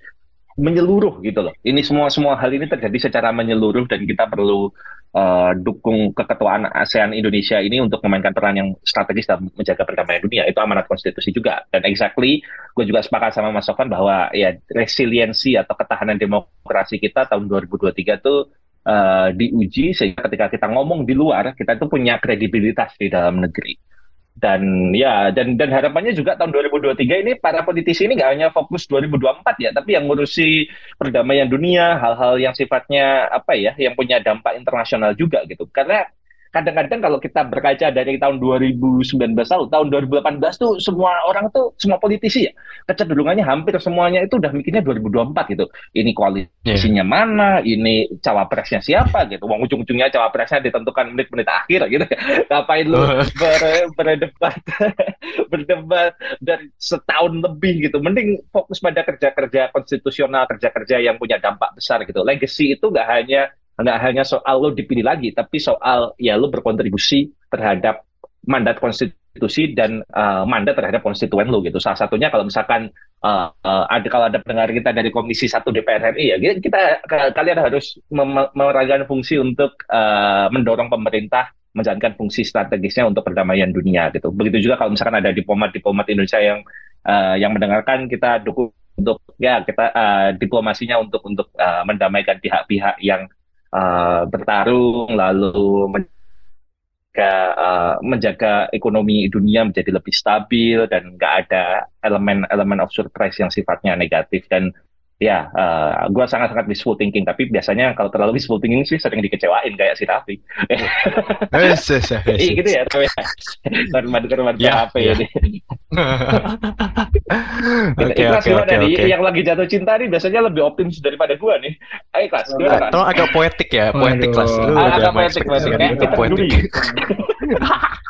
menyeluruh gitu loh. Ini semua semua hal ini terjadi secara menyeluruh dan kita perlu uh, dukung keketuaan ASEAN Indonesia ini untuk memainkan peran yang strategis dalam menjaga perdamaian dunia. Itu amanat konstitusi juga. Dan exactly, gue juga sepakat sama Mas Sofan bahwa ya resiliensi atau ketahanan demokrasi kita tahun 2023 itu uh, diuji sehingga ketika kita ngomong di luar, kita itu punya kredibilitas di dalam negeri dan ya dan dan harapannya juga tahun 2023 ini para politisi ini nggak hanya fokus 2024 ya tapi yang ngurusi perdamaian dunia hal-hal yang sifatnya apa ya yang punya dampak internasional juga gitu. Karena kadang-kadang kalau kita berkaca dari tahun 2019 lalu, tahun 2018 tuh semua orang tuh, semua politisi ya, kecenderungannya hampir semuanya itu udah mikirnya 2024 gitu. Ini koalisinya yeah. mana, ini cawapresnya siapa gitu. Wong ujung-ujungnya cawapresnya ditentukan menit-menit akhir gitu. [LAUGHS] Ngapain lu ber, berdebat, [LAUGHS] berdebat dari setahun lebih gitu. Mending fokus pada kerja-kerja konstitusional, kerja-kerja yang punya dampak besar gitu. Legacy itu nggak hanya nggak hanya soal lo dipilih lagi, tapi soal ya lo berkontribusi terhadap mandat konstitusi dan uh, mandat terhadap konstituen lo gitu. Salah satunya kalau misalkan uh, uh, ada kalau ada pendengar kita dari Komisi 1 DPR RI ya kita kalian harus merayakan fungsi untuk uh, mendorong pemerintah menjalankan fungsi strategisnya untuk perdamaian dunia gitu. Begitu juga kalau misalkan ada diplomat-diplomat Indonesia yang uh, yang mendengarkan kita dukung untuk ya kita uh, diplomasinya untuk untuk uh, mendamaikan pihak-pihak yang uh, bertarung lalu menjaga, uh, menjaga ekonomi dunia menjadi lebih stabil dan nggak ada elemen-elemen of surprise yang sifatnya negatif. Dan ya uh, gue sangat sangat wishful thinking tapi biasanya kalau terlalu wishful thinking sih sering dikecewain kayak si Raffi. Iya gitu ya tapi korban korban ya, PHP ya. [LAUGHS] Oke oke oke yang lagi jatuh cinta nih biasanya lebih optimis daripada gue nih. Ayo kelas gimana kelas agak poetik ya poetik kelas lu. Agak poetik poetik. kita poetik [LAUGHS]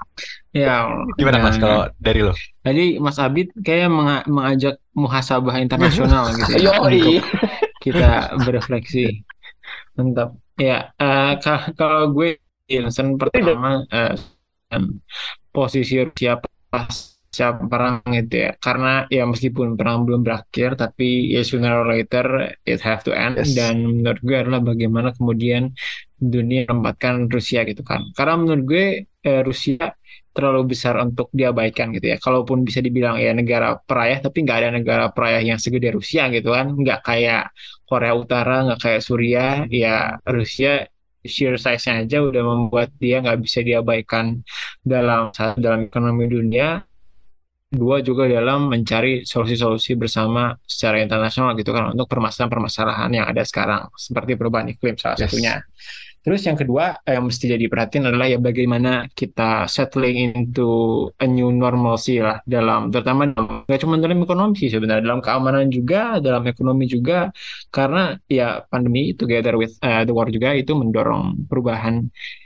Ya. Gimana Mas kalau dari lo? Tadi Mas Abid kayak mengajak muhasabah internasional [LAUGHS] gitu ya untuk kita berefleksi. Mantap. Ya, uh, kalau gue Ilsen pertama uh, posisi Rusia pasca perang itu ya karena ya meskipun perang belum berakhir tapi ya sooner or later it have to end yes. dan menurut gue adalah bagaimana kemudian dunia menempatkan Rusia gitu kan karena menurut gue eh, Rusia terlalu besar untuk diabaikan gitu ya. Kalaupun bisa dibilang ya negara perayah, tapi nggak ada negara perayah yang segede Rusia gitu kan. Nggak kayak Korea Utara, nggak kayak Suriah. Ya Rusia sheer size-nya aja udah membuat dia nggak bisa diabaikan dalam dalam ekonomi dunia. Dua juga dalam mencari solusi-solusi bersama secara internasional gitu kan untuk permasalahan-permasalahan yang ada sekarang seperti perubahan iklim salah yes. satunya. Terus yang kedua yang mesti jadi perhatian adalah ya bagaimana kita settling into a new normalcy lah dalam terutama nggak cuma dalam ekonomi sih sebenarnya dalam keamanan juga dalam ekonomi juga. Karena ya pandemi together with uh, the war juga itu mendorong perubahan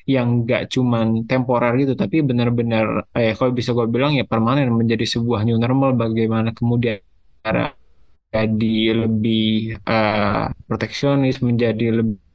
yang nggak cuma temporer gitu tapi benar-benar eh kalau bisa gue bilang ya permanen menjadi sebuah new normal bagaimana kemudian cara jadi lebih uh, proteksionis menjadi lebih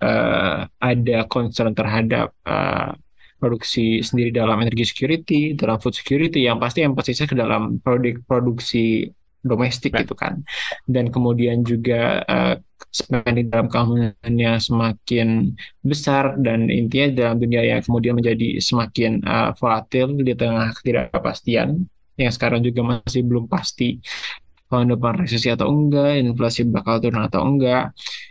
uh, ada concern terhadap uh, produksi sendiri dalam energi security, dalam food security yang pasti empasisnya ke dalam produk produksi domestik gitu kan. Dan kemudian juga uh, spending dalam keamanannya semakin besar dan intinya dalam dunia yang kemudian menjadi semakin uh, volatil di tengah ketidakpastian yang sekarang juga masih belum pasti tahun depan resesi atau enggak, inflasi bakal turun atau enggak,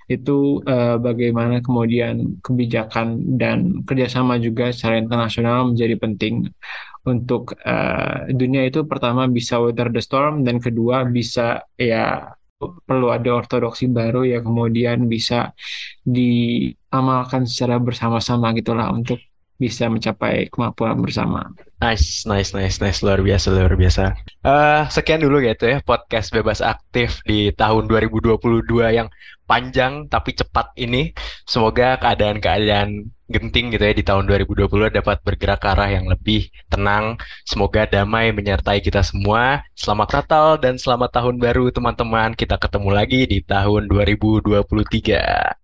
itu uh, bagaimana kemudian kebijakan dan kerjasama juga secara internasional menjadi penting untuk uh, dunia itu pertama bisa weather the storm dan kedua bisa ya perlu ada ortodoksi baru ya kemudian bisa diamalkan secara bersama-sama gitulah untuk bisa mencapai kemampuan bersama. Nice, nice, nice, nice, luar biasa, luar biasa. Uh, sekian dulu gitu ya podcast bebas aktif di tahun 2022 yang panjang tapi cepat ini. Semoga keadaan-keadaan genting gitu ya di tahun 2020 dapat bergerak ke arah yang lebih tenang. Semoga damai menyertai kita semua. Selamat Natal dan selamat tahun baru teman-teman. Kita ketemu lagi di tahun 2023.